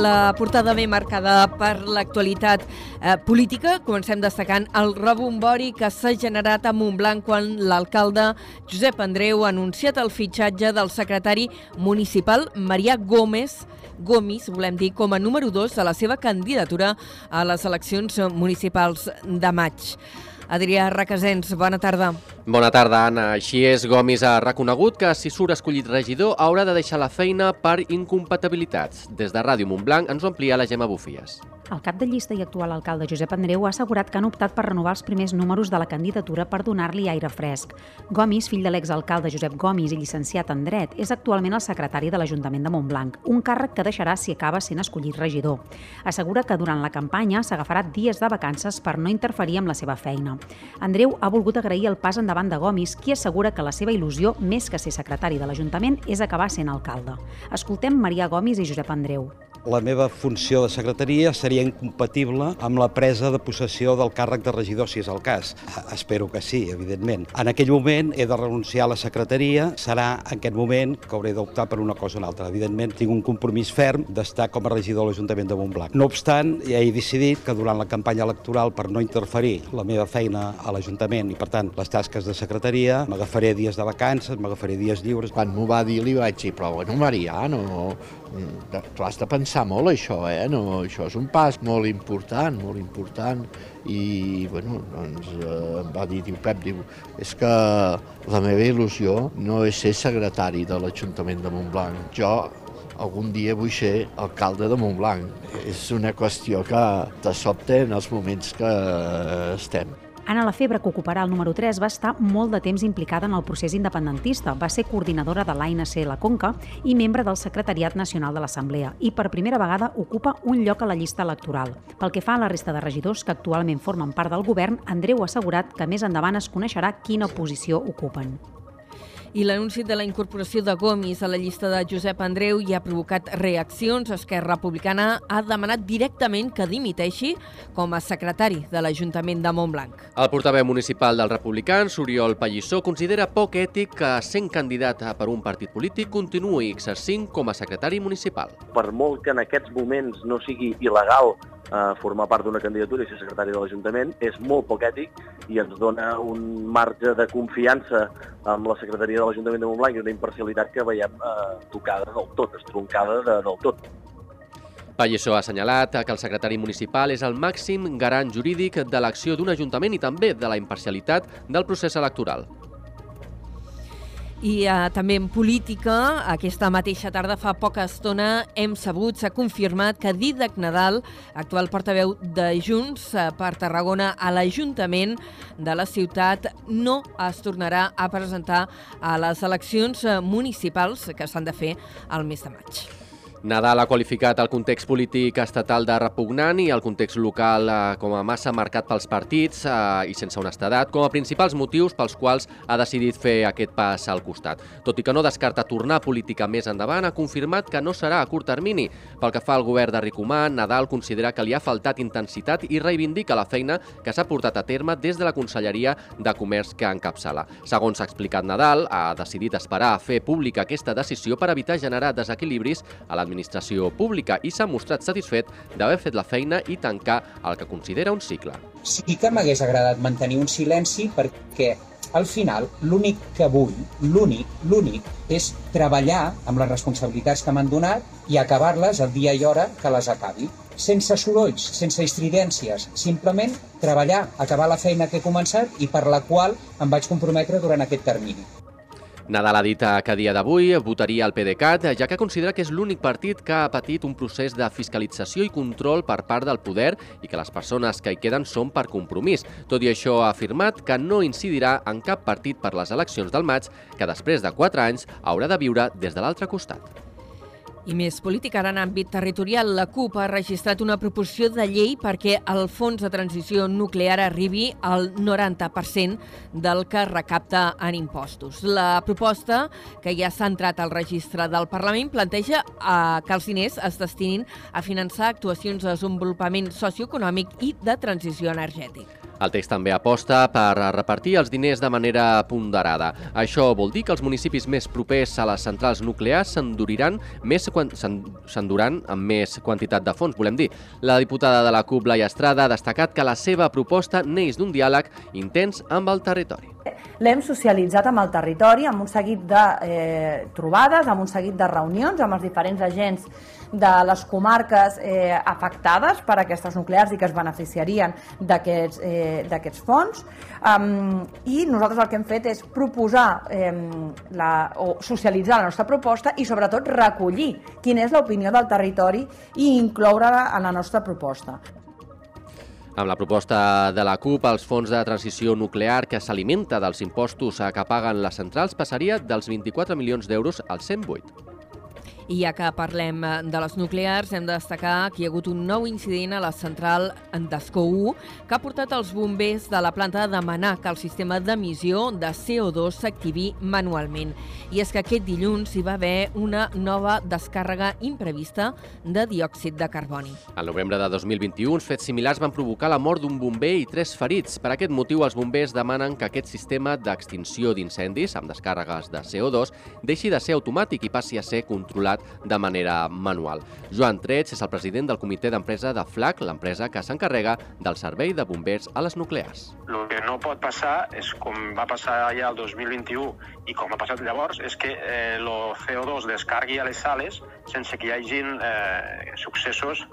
la portada ve marcada per l'actualitat eh, política. Comencem destacant el rebombori que s'ha generat a Montblanc quan l'alcalde Josep Andreu ha anunciat el fitxatge del secretari municipal Marià Gómez Gomis, volem dir, com a número 2 de la seva candidatura a les eleccions municipals de maig. Adrià Requesens, bona tarda. Bona tarda, Anna. Així és, Gomis ha reconegut que si surt escollit regidor haurà de deixar la feina per incompatibilitats. Des de Ràdio Montblanc ens ho amplia la Gemma Bufies. El cap de llista i actual alcalde Josep Andreu ha assegurat que han optat per renovar els primers números de la candidatura per donar-li aire fresc. Gomis, fill de l'exalcalde Josep Gomis i llicenciat en dret, és actualment el secretari de l'Ajuntament de Montblanc, un càrrec que deixarà si acaba sent escollit regidor. Assegura que durant la campanya s'agafarà dies de vacances per no interferir amb la seva feina. Andreu ha volgut agrair el pas endavant de Gomis, qui assegura que la seva il·lusió, més que ser secretari de l'Ajuntament, és acabar sent alcalde. Escoltem Maria Gomis i Josep Andreu la meva funció de secretaria seria incompatible amb la presa de possessió del càrrec de regidor, si és el cas. Espero que sí, evidentment. En aquell moment he de renunciar a la secretaria, serà en aquest moment que hauré d'optar per una cosa o una altra. Evidentment, tinc un compromís ferm d'estar com a regidor de l'Ajuntament de Montblanc. No obstant, ja he decidit que durant la campanya electoral, per no interferir la meva feina a l'Ajuntament i, per tant, les tasques de secretaria, m'agafaré dies de vacances, m'agafaré dies lliures. Quan m'ho va dir, li vaig dir, però bueno, Marià, no, tu has de pensar molt això, eh? No, això és un pas molt important, molt important, i bueno, doncs eh, em va dir, diu Pep, diu, és que la meva il·lusió no és ser secretari de l'Ajuntament de Montblanc. Jo algun dia vull ser alcalde de Montblanc. És una qüestió que te sobte en els moments que estem. Anna Lafebre, que ocuparà el número 3, va estar molt de temps implicada en el procés independentista. Va ser coordinadora de l'ANC La Conca i membre del Secretariat Nacional de l'Assemblea i per primera vegada ocupa un lloc a la llista electoral. Pel que fa a la resta de regidors que actualment formen part del govern, Andreu ha assegurat que més endavant es coneixerà quina posició ocupen i l'anunci de la incorporació de Gomis a la llista de Josep Andreu hi ha provocat reaccions. Esquerra Republicana ha demanat directament que dimiteixi com a secretari de l'Ajuntament de Montblanc. El portaveu municipal dels republicans, Oriol Pallissó, considera poc ètic que, sent candidat per un partit polític, continuï exercint com a secretari municipal. Per molt que en aquests moments no sigui il·legal eh, formar part d'una candidatura i ser secretari de l'Ajuntament és molt poc ètic i ens dona un marge de confiança amb la secretaria de l'Ajuntament de Montblanc i una imparcialitat que veiem eh, tocada del tot, estroncada de, del tot. Pallissó ha assenyalat que el secretari municipal és el màxim garant jurídic de l'acció d'un ajuntament i també de la imparcialitat del procés electoral. I eh, també en política, aquesta mateixa tarda, fa poca estona, hem sabut, s'ha confirmat que Didac Nadal, actual portaveu de Junts eh, per Tarragona a l'Ajuntament de la ciutat, no es tornarà a presentar a les eleccions eh, municipals que s'han de fer al mes de maig. Nadal ha qualificat el context polític estatal de repugnant i el context local eh, com a massa marcat pels partits eh, i sense honestedat com a principals motius pels quals ha decidit fer aquest pas al costat. Tot i que no descarta tornar a política més endavant, ha confirmat que no serà a curt termini. Pel que fa al govern de Ricomà, Nadal considera que li ha faltat intensitat i reivindica la feina que s'ha portat a terme des de la Conselleria de Comerç que encapçala. Segons ha explicat Nadal, ha decidit esperar a fer pública aquesta decisió per evitar generar desequilibris a la l'administració pública i s'ha mostrat satisfet d'haver fet la feina i tancar el que considera un cicle. Sí que m'hagués agradat mantenir un silenci perquè al final l'únic que vull, l'únic, l'únic, és treballar amb les responsabilitats que m'han donat i acabar-les el dia i hora que les acabi. Sense sorolls, sense estridències, simplement treballar, acabar la feina que he començat i per la qual em vaig comprometre durant aquest termini. Nadal ha dit que a dia d'avui votaria el PDeCAT, ja que considera que és l'únic partit que ha patit un procés de fiscalització i control per part del poder i que les persones que hi queden són per compromís. Tot i això, ha afirmat que no incidirà en cap partit per les eleccions del maig, que després de quatre anys haurà de viure des de l'altre costat. I més política ara en àmbit territorial. La CUP ha registrat una proposició de llei perquè el fons de transició nuclear arribi al 90% del que recapta en impostos. La proposta, que ja s'ha entrat al registre del Parlament, planteja eh, que els diners es destinin a finançar actuacions de desenvolupament socioeconòmic i de transició energètic. El text també aposta per repartir els diners de manera ponderada. Això vol dir que els municipis més propers a les centrals nuclears s'enduriran més s'enduran amb més quantitat de fons, volem dir. La diputada de la CUP, Laia Estrada, ha destacat que la seva proposta neix d'un diàleg intens amb el territori. L'hem socialitzat amb el territori, amb un seguit de eh, trobades, amb un seguit de reunions amb els diferents agents de les comarques eh, afectades per aquestes nuclears i que es beneficiarien d'aquests eh, fons. Um, I nosaltres el que hem fet és proposar eh, la, o socialitzar la nostra proposta i sobretot recollir quina és l'opinió del territori i incloure-la en la nostra proposta. Amb la proposta de la CUP, els fons de transició nuclear que s'alimenta dels impostos que paguen les centrals passaria dels 24 milions d'euros als 108. I ja que parlem eh, de les nuclears, hem de destacar que hi ha hagut un nou incident a la central d'Escó 1 que ha portat els bombers de la planta a demanar que el sistema d'emissió de CO2 s'activi manualment. I és que aquest dilluns hi va haver una nova descàrrega imprevista de diòxid de carboni. Al novembre de 2021, uns fets similars van provocar la mort d'un bomber i tres ferits. Per aquest motiu, els bombers demanen que aquest sistema d'extinció d'incendis amb descàrregues de CO2 deixi de ser automàtic i passi a ser controlat realitzat de manera manual. Joan Trets és el president del comitè d'empresa de FLAC, l'empresa que s'encarrega del servei de bombers a les nuclears. El que no pot passar és com va passar ja el 2021 i com ha passat llavors, és que el eh, CO2 descargui a les sales sense que hi hagin eh, successos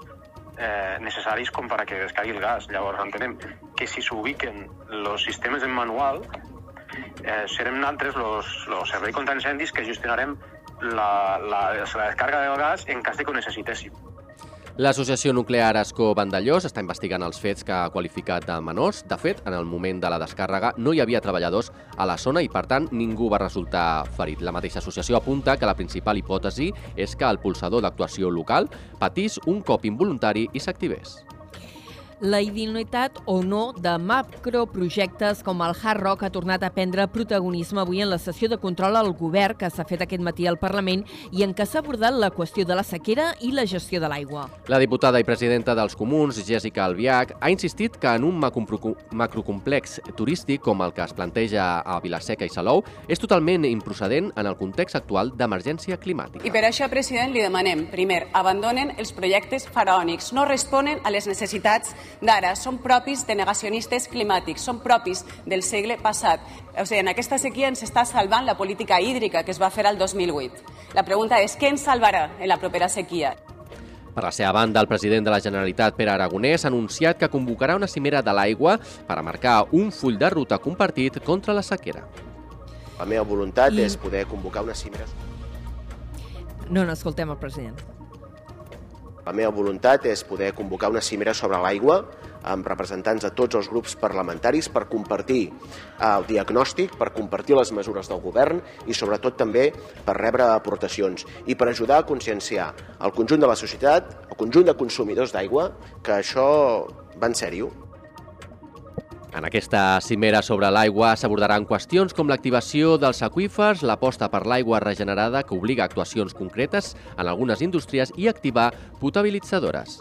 eh, necessaris com per a que descargui el gas. Llavors entenem que si s'ubiquen els sistemes en manual, eh, serem nosaltres els serveis contra incendis que gestionarem la, la, la descarga del gas en cas de que ho necessitéssim. L'associació nuclear Escó Vandellós està investigant els fets que ha qualificat de menors. De fet, en el moment de la descàrrega no hi havia treballadors a la zona i, per tant, ningú va resultar ferit. La mateixa associació apunta que la principal hipòtesi és que el pulsador d'actuació local patís un cop involuntari i s'activés la idoneïtat o no de macroprojectes com el Hard Rock ha tornat a prendre protagonisme avui en la sessió de control al govern que s'ha fet aquest matí al Parlament i en què s'ha abordat la qüestió de la sequera i la gestió de l'aigua. La diputada i presidenta dels Comuns, Jessica Albiach, ha insistit que en un macrocomplex turístic com el que es planteja a Vilaseca i Salou és totalment improcedent en el context actual d'emergència climàtica. I per això, president, li demanem, primer, abandonen els projectes faraònics, no responen a les necessitats d'ara són propis de negacionistes climàtics, són propis del segle passat. O sigui, en aquesta sequia ens està salvant la política hídrica que es va fer al 2008. La pregunta és què ens salvarà en la propera sequia? Per la seva banda, el president de la Generalitat, Pere Aragonès, ha anunciat que convocarà una cimera de l'aigua per a marcar un full de ruta compartit contra la sequera. La meva voluntat I- és poder convocar una cimera No n'escoltem el president. La meva voluntat és poder convocar una cimera sobre l'aigua amb representants de tots els grups parlamentaris per compartir eh, el diagnòstic, per compartir les mesures del govern i sobretot també per rebre aportacions i per ajudar a conscienciar el conjunt de la societat, el conjunt de consumidors d'aigua, que això va en sèrio. En aquesta cimera sobre l'aigua s'abordaran qüestions com l'activació dels aqüífers, l'aposta per l'aigua regenerada que obliga a actuacions concretes en algunes indústries i activar potabilitzadores.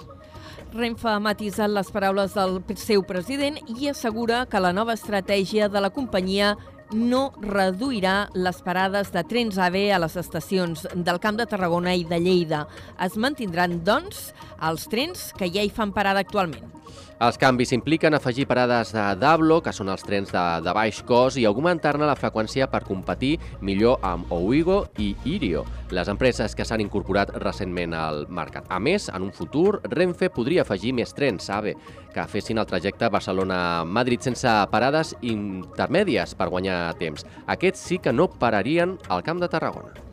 Renfe ha matisat les paraules del seu president i assegura que la nova estratègia de la companyia no reduirà les parades de trens AVE a les estacions del Camp de Tarragona i de Lleida. Es mantindran, doncs, els trens que ja hi fan parada actualment. Els canvis impliquen afegir parades de Dablo, que són els trens de, de baix cost, i augmentar-ne la freqüència per competir millor amb Ouigo i Irio, les empreses que s'han incorporat recentment al mercat. A més, en un futur, Renfe podria afegir més trens AVE que fessin el trajecte Barcelona-Madrid sense parades intermèdies per guanyar temps. Aquests sí que no pararien al Camp de Tarragona.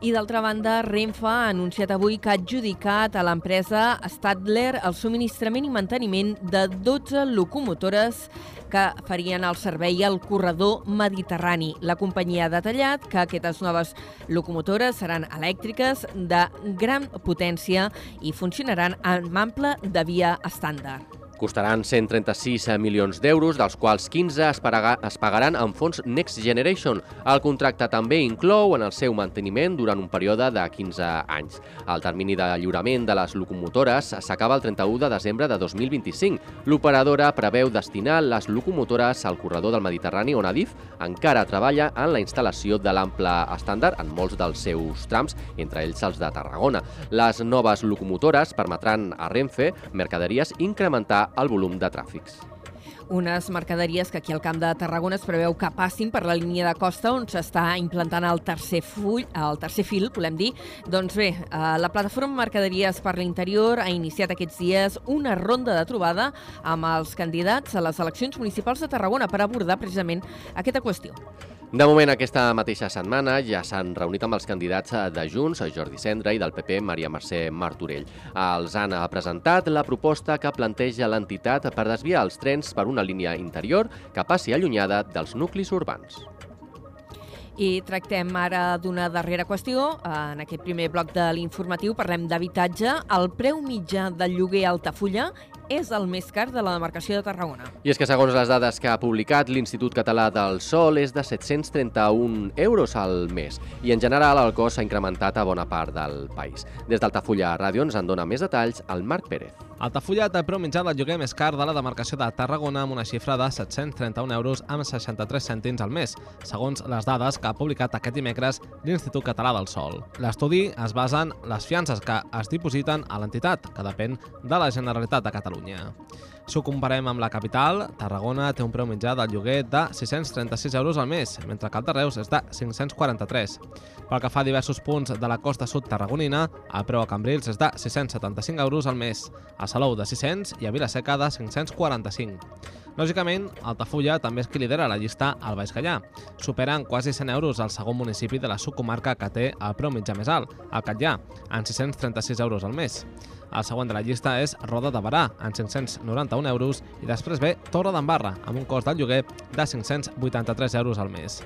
I d'altra banda, Renfe ha anunciat avui que ha adjudicat a l'empresa Stadler el subministrament i manteniment de 12 locomotores que farien el servei al corredor mediterrani. La companyia ha detallat que aquestes noves locomotores seran elèctriques de gran potència i funcionaran amb ample de via estàndard. Costaran 136 milions d'euros, dels quals 15 es, es pagaran en fons Next Generation. El contracte també inclou en el seu manteniment durant un període de 15 anys. El termini de lliurament de les locomotores s'acaba el 31 de desembre de 2025. L'operadora preveu destinar les locomotores al corredor del Mediterrani on Adif encara treballa en la instal·lació de l'ample estàndard en molts dels seus trams, entre ells els de Tarragona. Les noves locomotores permetran a Renfe Mercaderies incrementar el volum de tràfics. Unes mercaderies que aquí al Camp de Tarragona es preveu que passin per la línia de costa on s'està implantant el tercer, full, el tercer fil, volem dir. Doncs bé, eh, la plataforma Mercaderies per l'Interior ha iniciat aquests dies una ronda de trobada amb els candidats a les eleccions municipals de Tarragona per abordar precisament aquesta qüestió. De moment, aquesta mateixa setmana ja s'han reunit amb els candidats de Junts, Jordi Cendra, i del PP, Maria Mercè Martorell. Els han presentat la proposta que planteja l'entitat per desviar els trens per una línia interior que passi allunyada dels nuclis urbans. I tractem ara d'una darrera qüestió. En aquest primer bloc de l'informatiu parlem d'habitatge. El preu mitjà del lloguer a Altafulla és el més car de la demarcació de Tarragona. I és que segons les dades que ha publicat l'Institut Català del Sol és de 731 euros al mes i en general el cost s'ha incrementat a bona part del país. Des d'Altafulla Ràdio ens en dona més detalls el Marc Pérez. Altafulla té preu mitjà del lloguer més car de la demarcació de Tarragona amb una xifra de 731 euros amb 63 cèntims al mes, segons les dades que ha publicat aquest dimecres l'Institut Català del Sol. L'estudi es basa en les fiances que es dipositen a l'entitat, que depèn de la Generalitat de Catalunya. Si ho comparem amb la capital, Tarragona té un preu mitjà del lloguer de 636 euros al mes, mentre que el de Reus és de 543. Pel que fa a diversos punts de la costa sud tarragonina, el preu a Cambrils és de 675 euros al mes, a Salou de 600 i a Vilaseca de 545. Lògicament, Altafulla també és qui lidera la llista al Baix Gallà. Superen quasi 100 euros el segon municipi de la subcomarca que té el preu mitjà més alt, el Catllà, en 636 euros al mes. El següent de la llista és Roda de Barà, en 591 euros, i després ve Torre d'Embarra, amb un cost del lloguer de 583 euros al mes.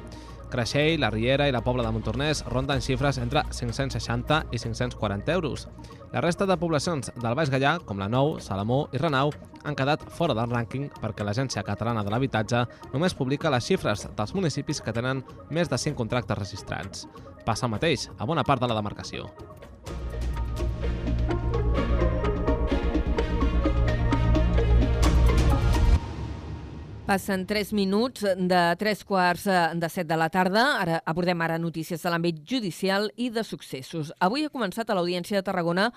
Creixell, la Riera i la Pobla de Montornès ronden xifres entre 560 i 540 euros. La resta de poblacions del Baix Gallà, com la Nou, Salamó i Renau, han quedat fora del rànquing perquè l'Agència Catalana de l'Habitatge només publica les xifres dels municipis que tenen més de 5 contractes registrats. Passa el mateix a bona part de la demarcació. Passen 3 minuts de 3 quarts de 7 de la tarda. Ara abordem ara notícies de l'àmbit judicial i de successos. Avui ha començat a l'Audiència de Tarragona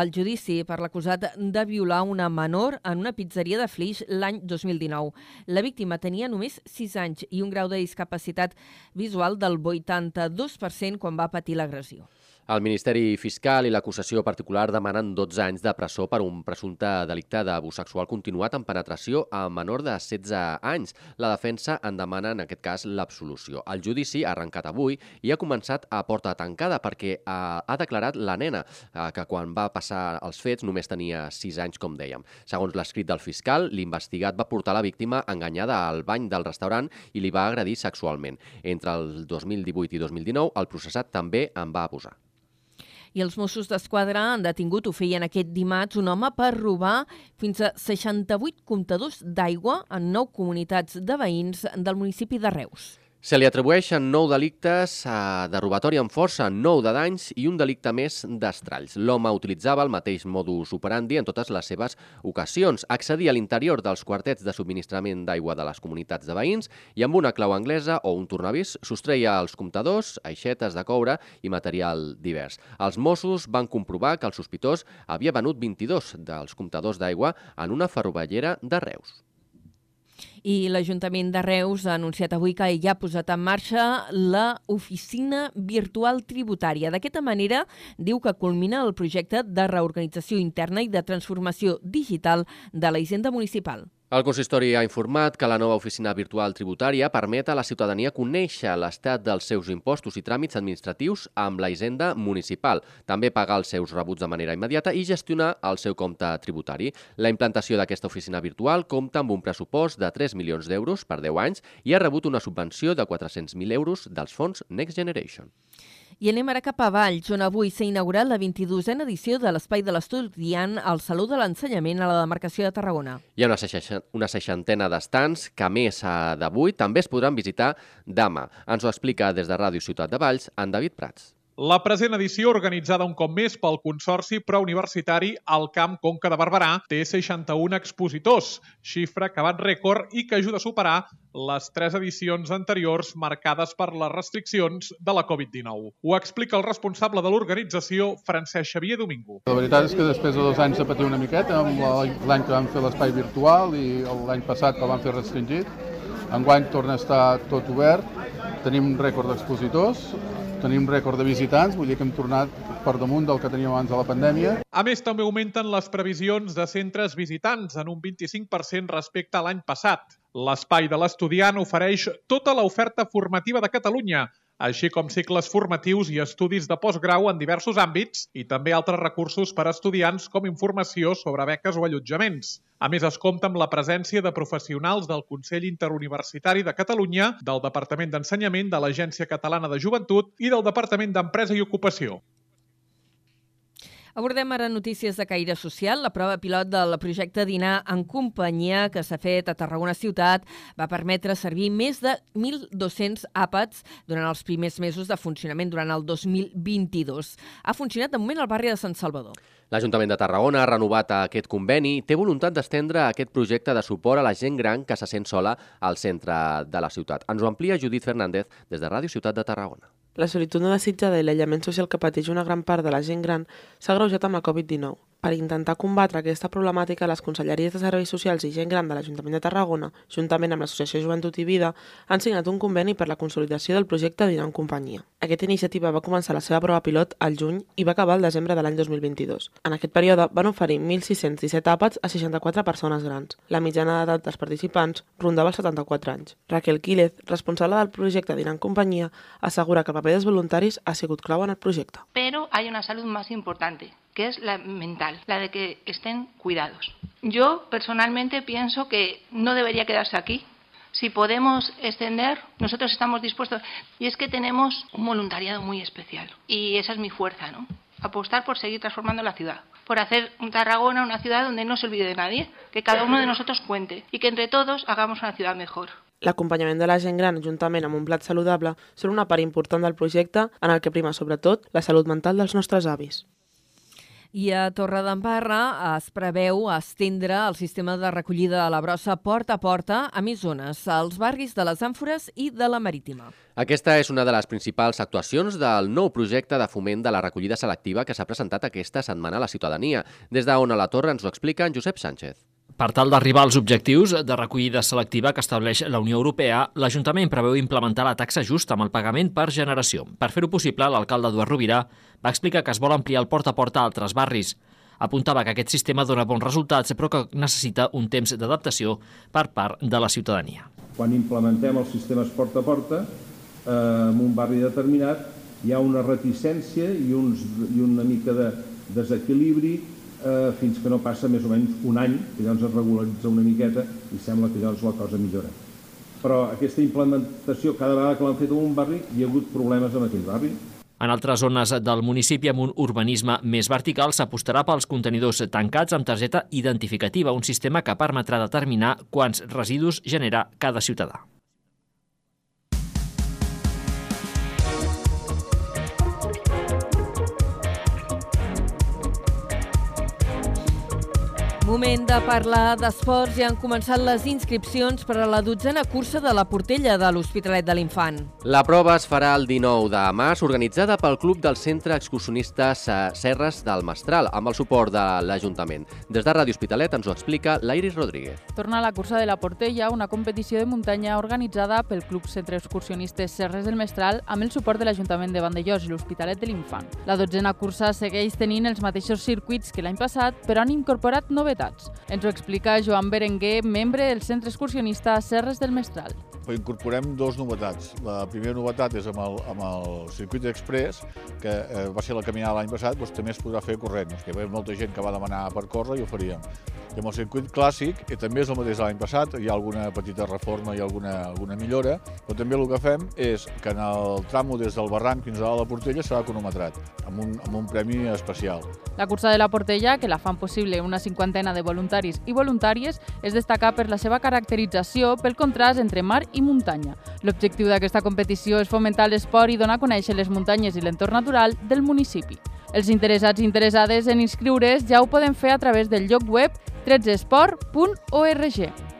el judici per l'acusat de violar una menor en una pizzeria de Flix l'any 2019. La víctima tenia només 6 anys i un grau de discapacitat visual del 82% quan va patir l'agressió. El Ministeri Fiscal i l'acusació particular demanen 12 anys de presó per un presumpte delicte d'abús sexual continuat en penetració a menor de 16 anys. La defensa en demana, en aquest cas, l'absolució. El judici ha arrencat avui i ha començat a porta tancada perquè ha, ha declarat la nena, eh, que quan va passar els fets només tenia 6 anys, com dèiem. Segons l'escrit del fiscal, l'investigat va portar la víctima enganyada al bany del restaurant i li va agredir sexualment. Entre el 2018 i 2019, el processat també en va abusar. I els Mossos d'Esquadra han detingut, ho feien aquest dimarts, un home per robar fins a 68 comptadors d'aigua en nou comunitats de veïns del municipi de Reus. Se li atribueixen nou delictes eh, de robatori amb força, nou de danys i un delicte més d'estralls. L'home utilitzava el mateix modus operandi en totes les seves ocasions. Accedia a l'interior dels quartets de subministrament d'aigua de les comunitats de veïns i amb una clau anglesa o un tornavís sostreia els comptadors, aixetes de coure i material divers. Els Mossos van comprovar que el sospitós havia venut 22 dels comptadors d'aigua en una ferrovellera de Reus. I l'Ajuntament de Reus ha anunciat avui que ja ha posat en marxa la oficina virtual tributària. D'aquesta manera, diu que culmina el projecte de reorganització interna i de transformació digital de la Hisenda Municipal. El consistori ha informat que la nova oficina virtual tributària permet a la ciutadania conèixer l'estat dels seus impostos i tràmits administratius amb la hisenda municipal, també pagar els seus rebuts de manera immediata i gestionar el seu compte tributari. La implantació d'aquesta oficina virtual compta amb un pressupost de 3 milions d'euros per 10 anys i ha rebut una subvenció de 400.000 euros dels fons Next Generation. I anem ara cap a Valls, on avui s'ha inaugurat la 22a edició de l'Espai de l'Estudiant al Saló de l'Ensenyament a la demarcació de Tarragona. Hi ha una, seixa, una seixantena d'estants que, a més d'avui, també es podran visitar demà. Ens ho explica des de Ràdio Ciutat de Valls, en David Prats. La present edició, organitzada un cop més pel Consorci Preuniversitari al Camp Conca de Barberà, té 61 expositors, xifra que bat rècord i que ajuda a superar les tres edicions anteriors marcades per les restriccions de la Covid-19. Ho explica el responsable de l'organització, Francesc Xavier Domingo. La veritat és que després de dos anys de patir una miqueta, l'any que vam fer l'espai virtual i l'any passat que el vam fer restringit, enguany torna a estar tot obert, tenim rècord d'expositors, tenim rècord de visitants, vull dir que hem tornat per damunt del que teníem abans de la pandèmia. A més, també augmenten les previsions de centres visitants en un 25% respecte a l'any passat. L'espai de l'estudiant ofereix tota l'oferta formativa de Catalunya, així com cicles formatius i estudis de postgrau en diversos àmbits i també altres recursos per a estudiants com informació sobre beques o allotjaments. A més, es compta amb la presència de professionals del Consell Interuniversitari de Catalunya, del Departament d'Ensenyament, de l'Agència Catalana de Joventut i del Departament d'Empresa i Ocupació. Abordem ara notícies de caire social. La prova pilot del projecte Dinar en companyia que s'ha fet a Tarragona Ciutat va permetre servir més de 1.200 àpats durant els primers mesos de funcionament durant el 2022. Ha funcionat de moment al barri de Sant Salvador. L'Ajuntament de Tarragona ha renovat aquest conveni i té voluntat d'estendre aquest projecte de suport a la gent gran que se sent sola al centre de la ciutat. Ens ho amplia Judit Fernández des de Ràdio Ciutat de Tarragona. La solitud no desitjada i l'aïllament social que pateix una gran part de la gent gran s'ha agreujat amb la Covid-19. Per intentar combatre aquesta problemàtica, les Conselleries de Serveis Socials i Gent Gran de l'Ajuntament de Tarragona, juntament amb l'Associació Joventut i Vida, han signat un conveni per la consolidació del projecte Dinar en Companyia. Aquesta iniciativa va començar la seva prova pilot al juny i va acabar el desembre de l'any 2022. En aquest període van oferir 1.617 àpats a 64 persones grans. La mitjana d'edat dels participants rondava els 74 anys. Raquel Quílez, responsable del projecte Dinar en Companyia, assegura que el paper dels voluntaris ha sigut clau en el projecte. Pero hay una salud más importante, que es la mental, la de que estén cuidados. Yo personalmente pienso que no debería quedarse aquí. Si podemos extender, nosotros estamos dispuestos. Y es que tenemos un voluntariado muy especial. Y esa es mi fuerza, ¿no? Apostar por seguir transformando la ciudad. Por hacer Tarragona una ciudad donde no se olvide de nadie. Que cada uno de nosotros cuente. Y que entre todos hagamos una ciudad mejor. L'acompanyament de la gent gran, juntament amb un plat saludable, són una part important del projecte en el que prima sobretot la salut mental dels nostres avis. I a Torredembarra es preveu estendre el sistema de recollida de la brossa porta a porta a més zones, als barris de les Àmfores i de la Marítima. Aquesta és una de les principals actuacions del nou projecte de foment de la recollida selectiva que s'ha presentat aquesta setmana a la ciutadania. Des d'on a la Torre ens ho explica en Josep Sánchez. Per tal d'arribar als objectius de recollida selectiva que estableix la Unió Europea, l'Ajuntament preveu implementar la taxa justa amb el pagament per generació. Per fer-ho possible, l'alcalde Eduard Rovira va explicar que es vol ampliar el porta a porta a altres barris. Apuntava que aquest sistema dona bons resultats, però que necessita un temps d'adaptació per part de la ciutadania. Quan implementem els sistemes porta a porta, eh, en un barri determinat, hi ha una reticència i, uns, i una mica de desequilibri eh, fins que no passa més o menys un any, que llavors es regularitza una miqueta i sembla que llavors la cosa millora. Però aquesta implementació, cada vegada que l'han fet en un barri, hi ha hagut problemes en aquell barri. En altres zones del municipi amb un urbanisme més vertical s'apostarà pels contenidors tancats amb targeta identificativa, un sistema que permetrà determinar quants residus genera cada ciutadà. Moment de parlar d'esports. Ja han començat les inscripcions per a la dotzena cursa de la Portella de l'Hospitalet de l'Infant. La prova es farà el 19 de març, organitzada pel Club del Centre Excursionista Serres del Mestral, amb el suport de l'Ajuntament. Des de Ràdio Hospitalet ens ho explica l'Iris Rodríguez. Torna la cursa de la Portella, una competició de muntanya organitzada pel Club Centre Excursionistes Serres del Mestral amb el suport de l'Ajuntament de Vandellós i l'Hospitalet de l'Infant. La dotzena cursa segueix tenint els mateixos circuits que l'any passat, però han incorporat novetats novetats. Ens ho explica Joan Berenguer, membre del Centre Excursionista Serres del Mestral. Incorporem dos novetats. La primera novetat és amb el, amb el circuit express, que eh, va ser la caminada l'any passat, doncs també es podrà fer corrent. que hi ha molta gent que va demanar per córrer i ho faríem. I amb el circuit clàssic, que també és el mateix l'any passat, hi ha alguna petita reforma i alguna, alguna millora, però també el que fem és que en el tramo des del barranc fins a la Portella serà cronometrat, amb un, amb un premi especial. La cursa de la Portella, que la fan possible una cinquantena de voluntaris i voluntàries, es destaca per la seva caracterització pel contrast entre mar i muntanya. L'objectiu d'aquesta competició és fomentar l'esport i donar a conèixer les muntanyes i l'entorn natural del municipi. Els interessats i interessades en inscriure's ja ho poden fer a través del lloc web 13esport.org.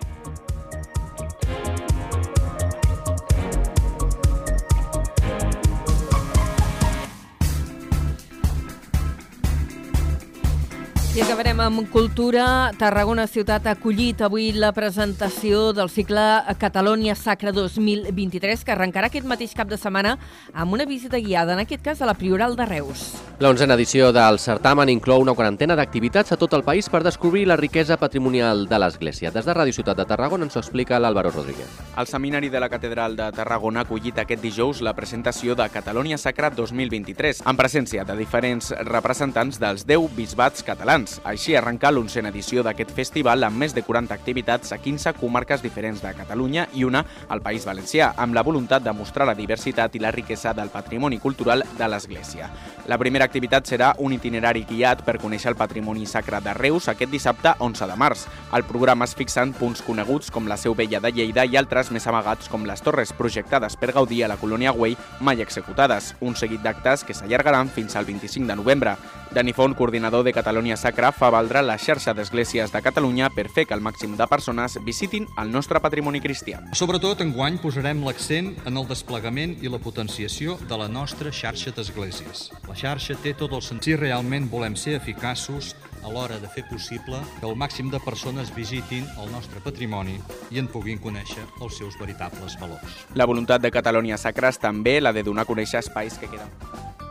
acabarem amb cultura. Tarragona Ciutat ha acollit avui la presentació del cicle Catalònia Sacra 2023, que arrencarà aquest mateix cap de setmana amb una visita guiada, en aquest cas a la Prioral de Reus. La onzena edició del certamen inclou una quarantena d'activitats a tot el país per descobrir la riquesa patrimonial de l'Església. Des de Ràdio Ciutat de Tarragona ens ho explica l'Àlvaro Rodríguez. El Seminari de la Catedral de Tarragona ha acollit aquest dijous la presentació de Catalònia Sacra 2023, en presència de diferents representants dels 10 bisbats catalans Així arrenca l'onzena edició d'aquest festival amb més de 40 activitats a 15 comarques diferents de Catalunya i una al País Valencià, amb la voluntat de mostrar la diversitat i la riquesa del patrimoni cultural de l'Església. La primera activitat serà un itinerari guiat per conèixer el patrimoni sacre de Reus aquest dissabte 11 de març. El programa es fixa en punts coneguts com la Seu Vella de Lleida i altres més amagats com les torres projectades per gaudir a la colònia Güell mai executades, un seguit d'actes que s'allargaran fins al 25 de novembre. Dani Font, coordinador de Catalunya Sacra, fa valdre la xarxa d'esglésies de Catalunya per fer que el màxim de persones visitin el nostre patrimoni cristià. Sobretot, enguany posarem l'accent en el desplegament i la potenciació de la nostra xarxa d'esglésies. La xarxa té tot el sentit si realment volem ser eficaços a l'hora de fer possible que el màxim de persones visitin el nostre patrimoni i en puguin conèixer els seus veritables valors. La voluntat de Catalunya Sacra és també la de donar a conèixer espais que queden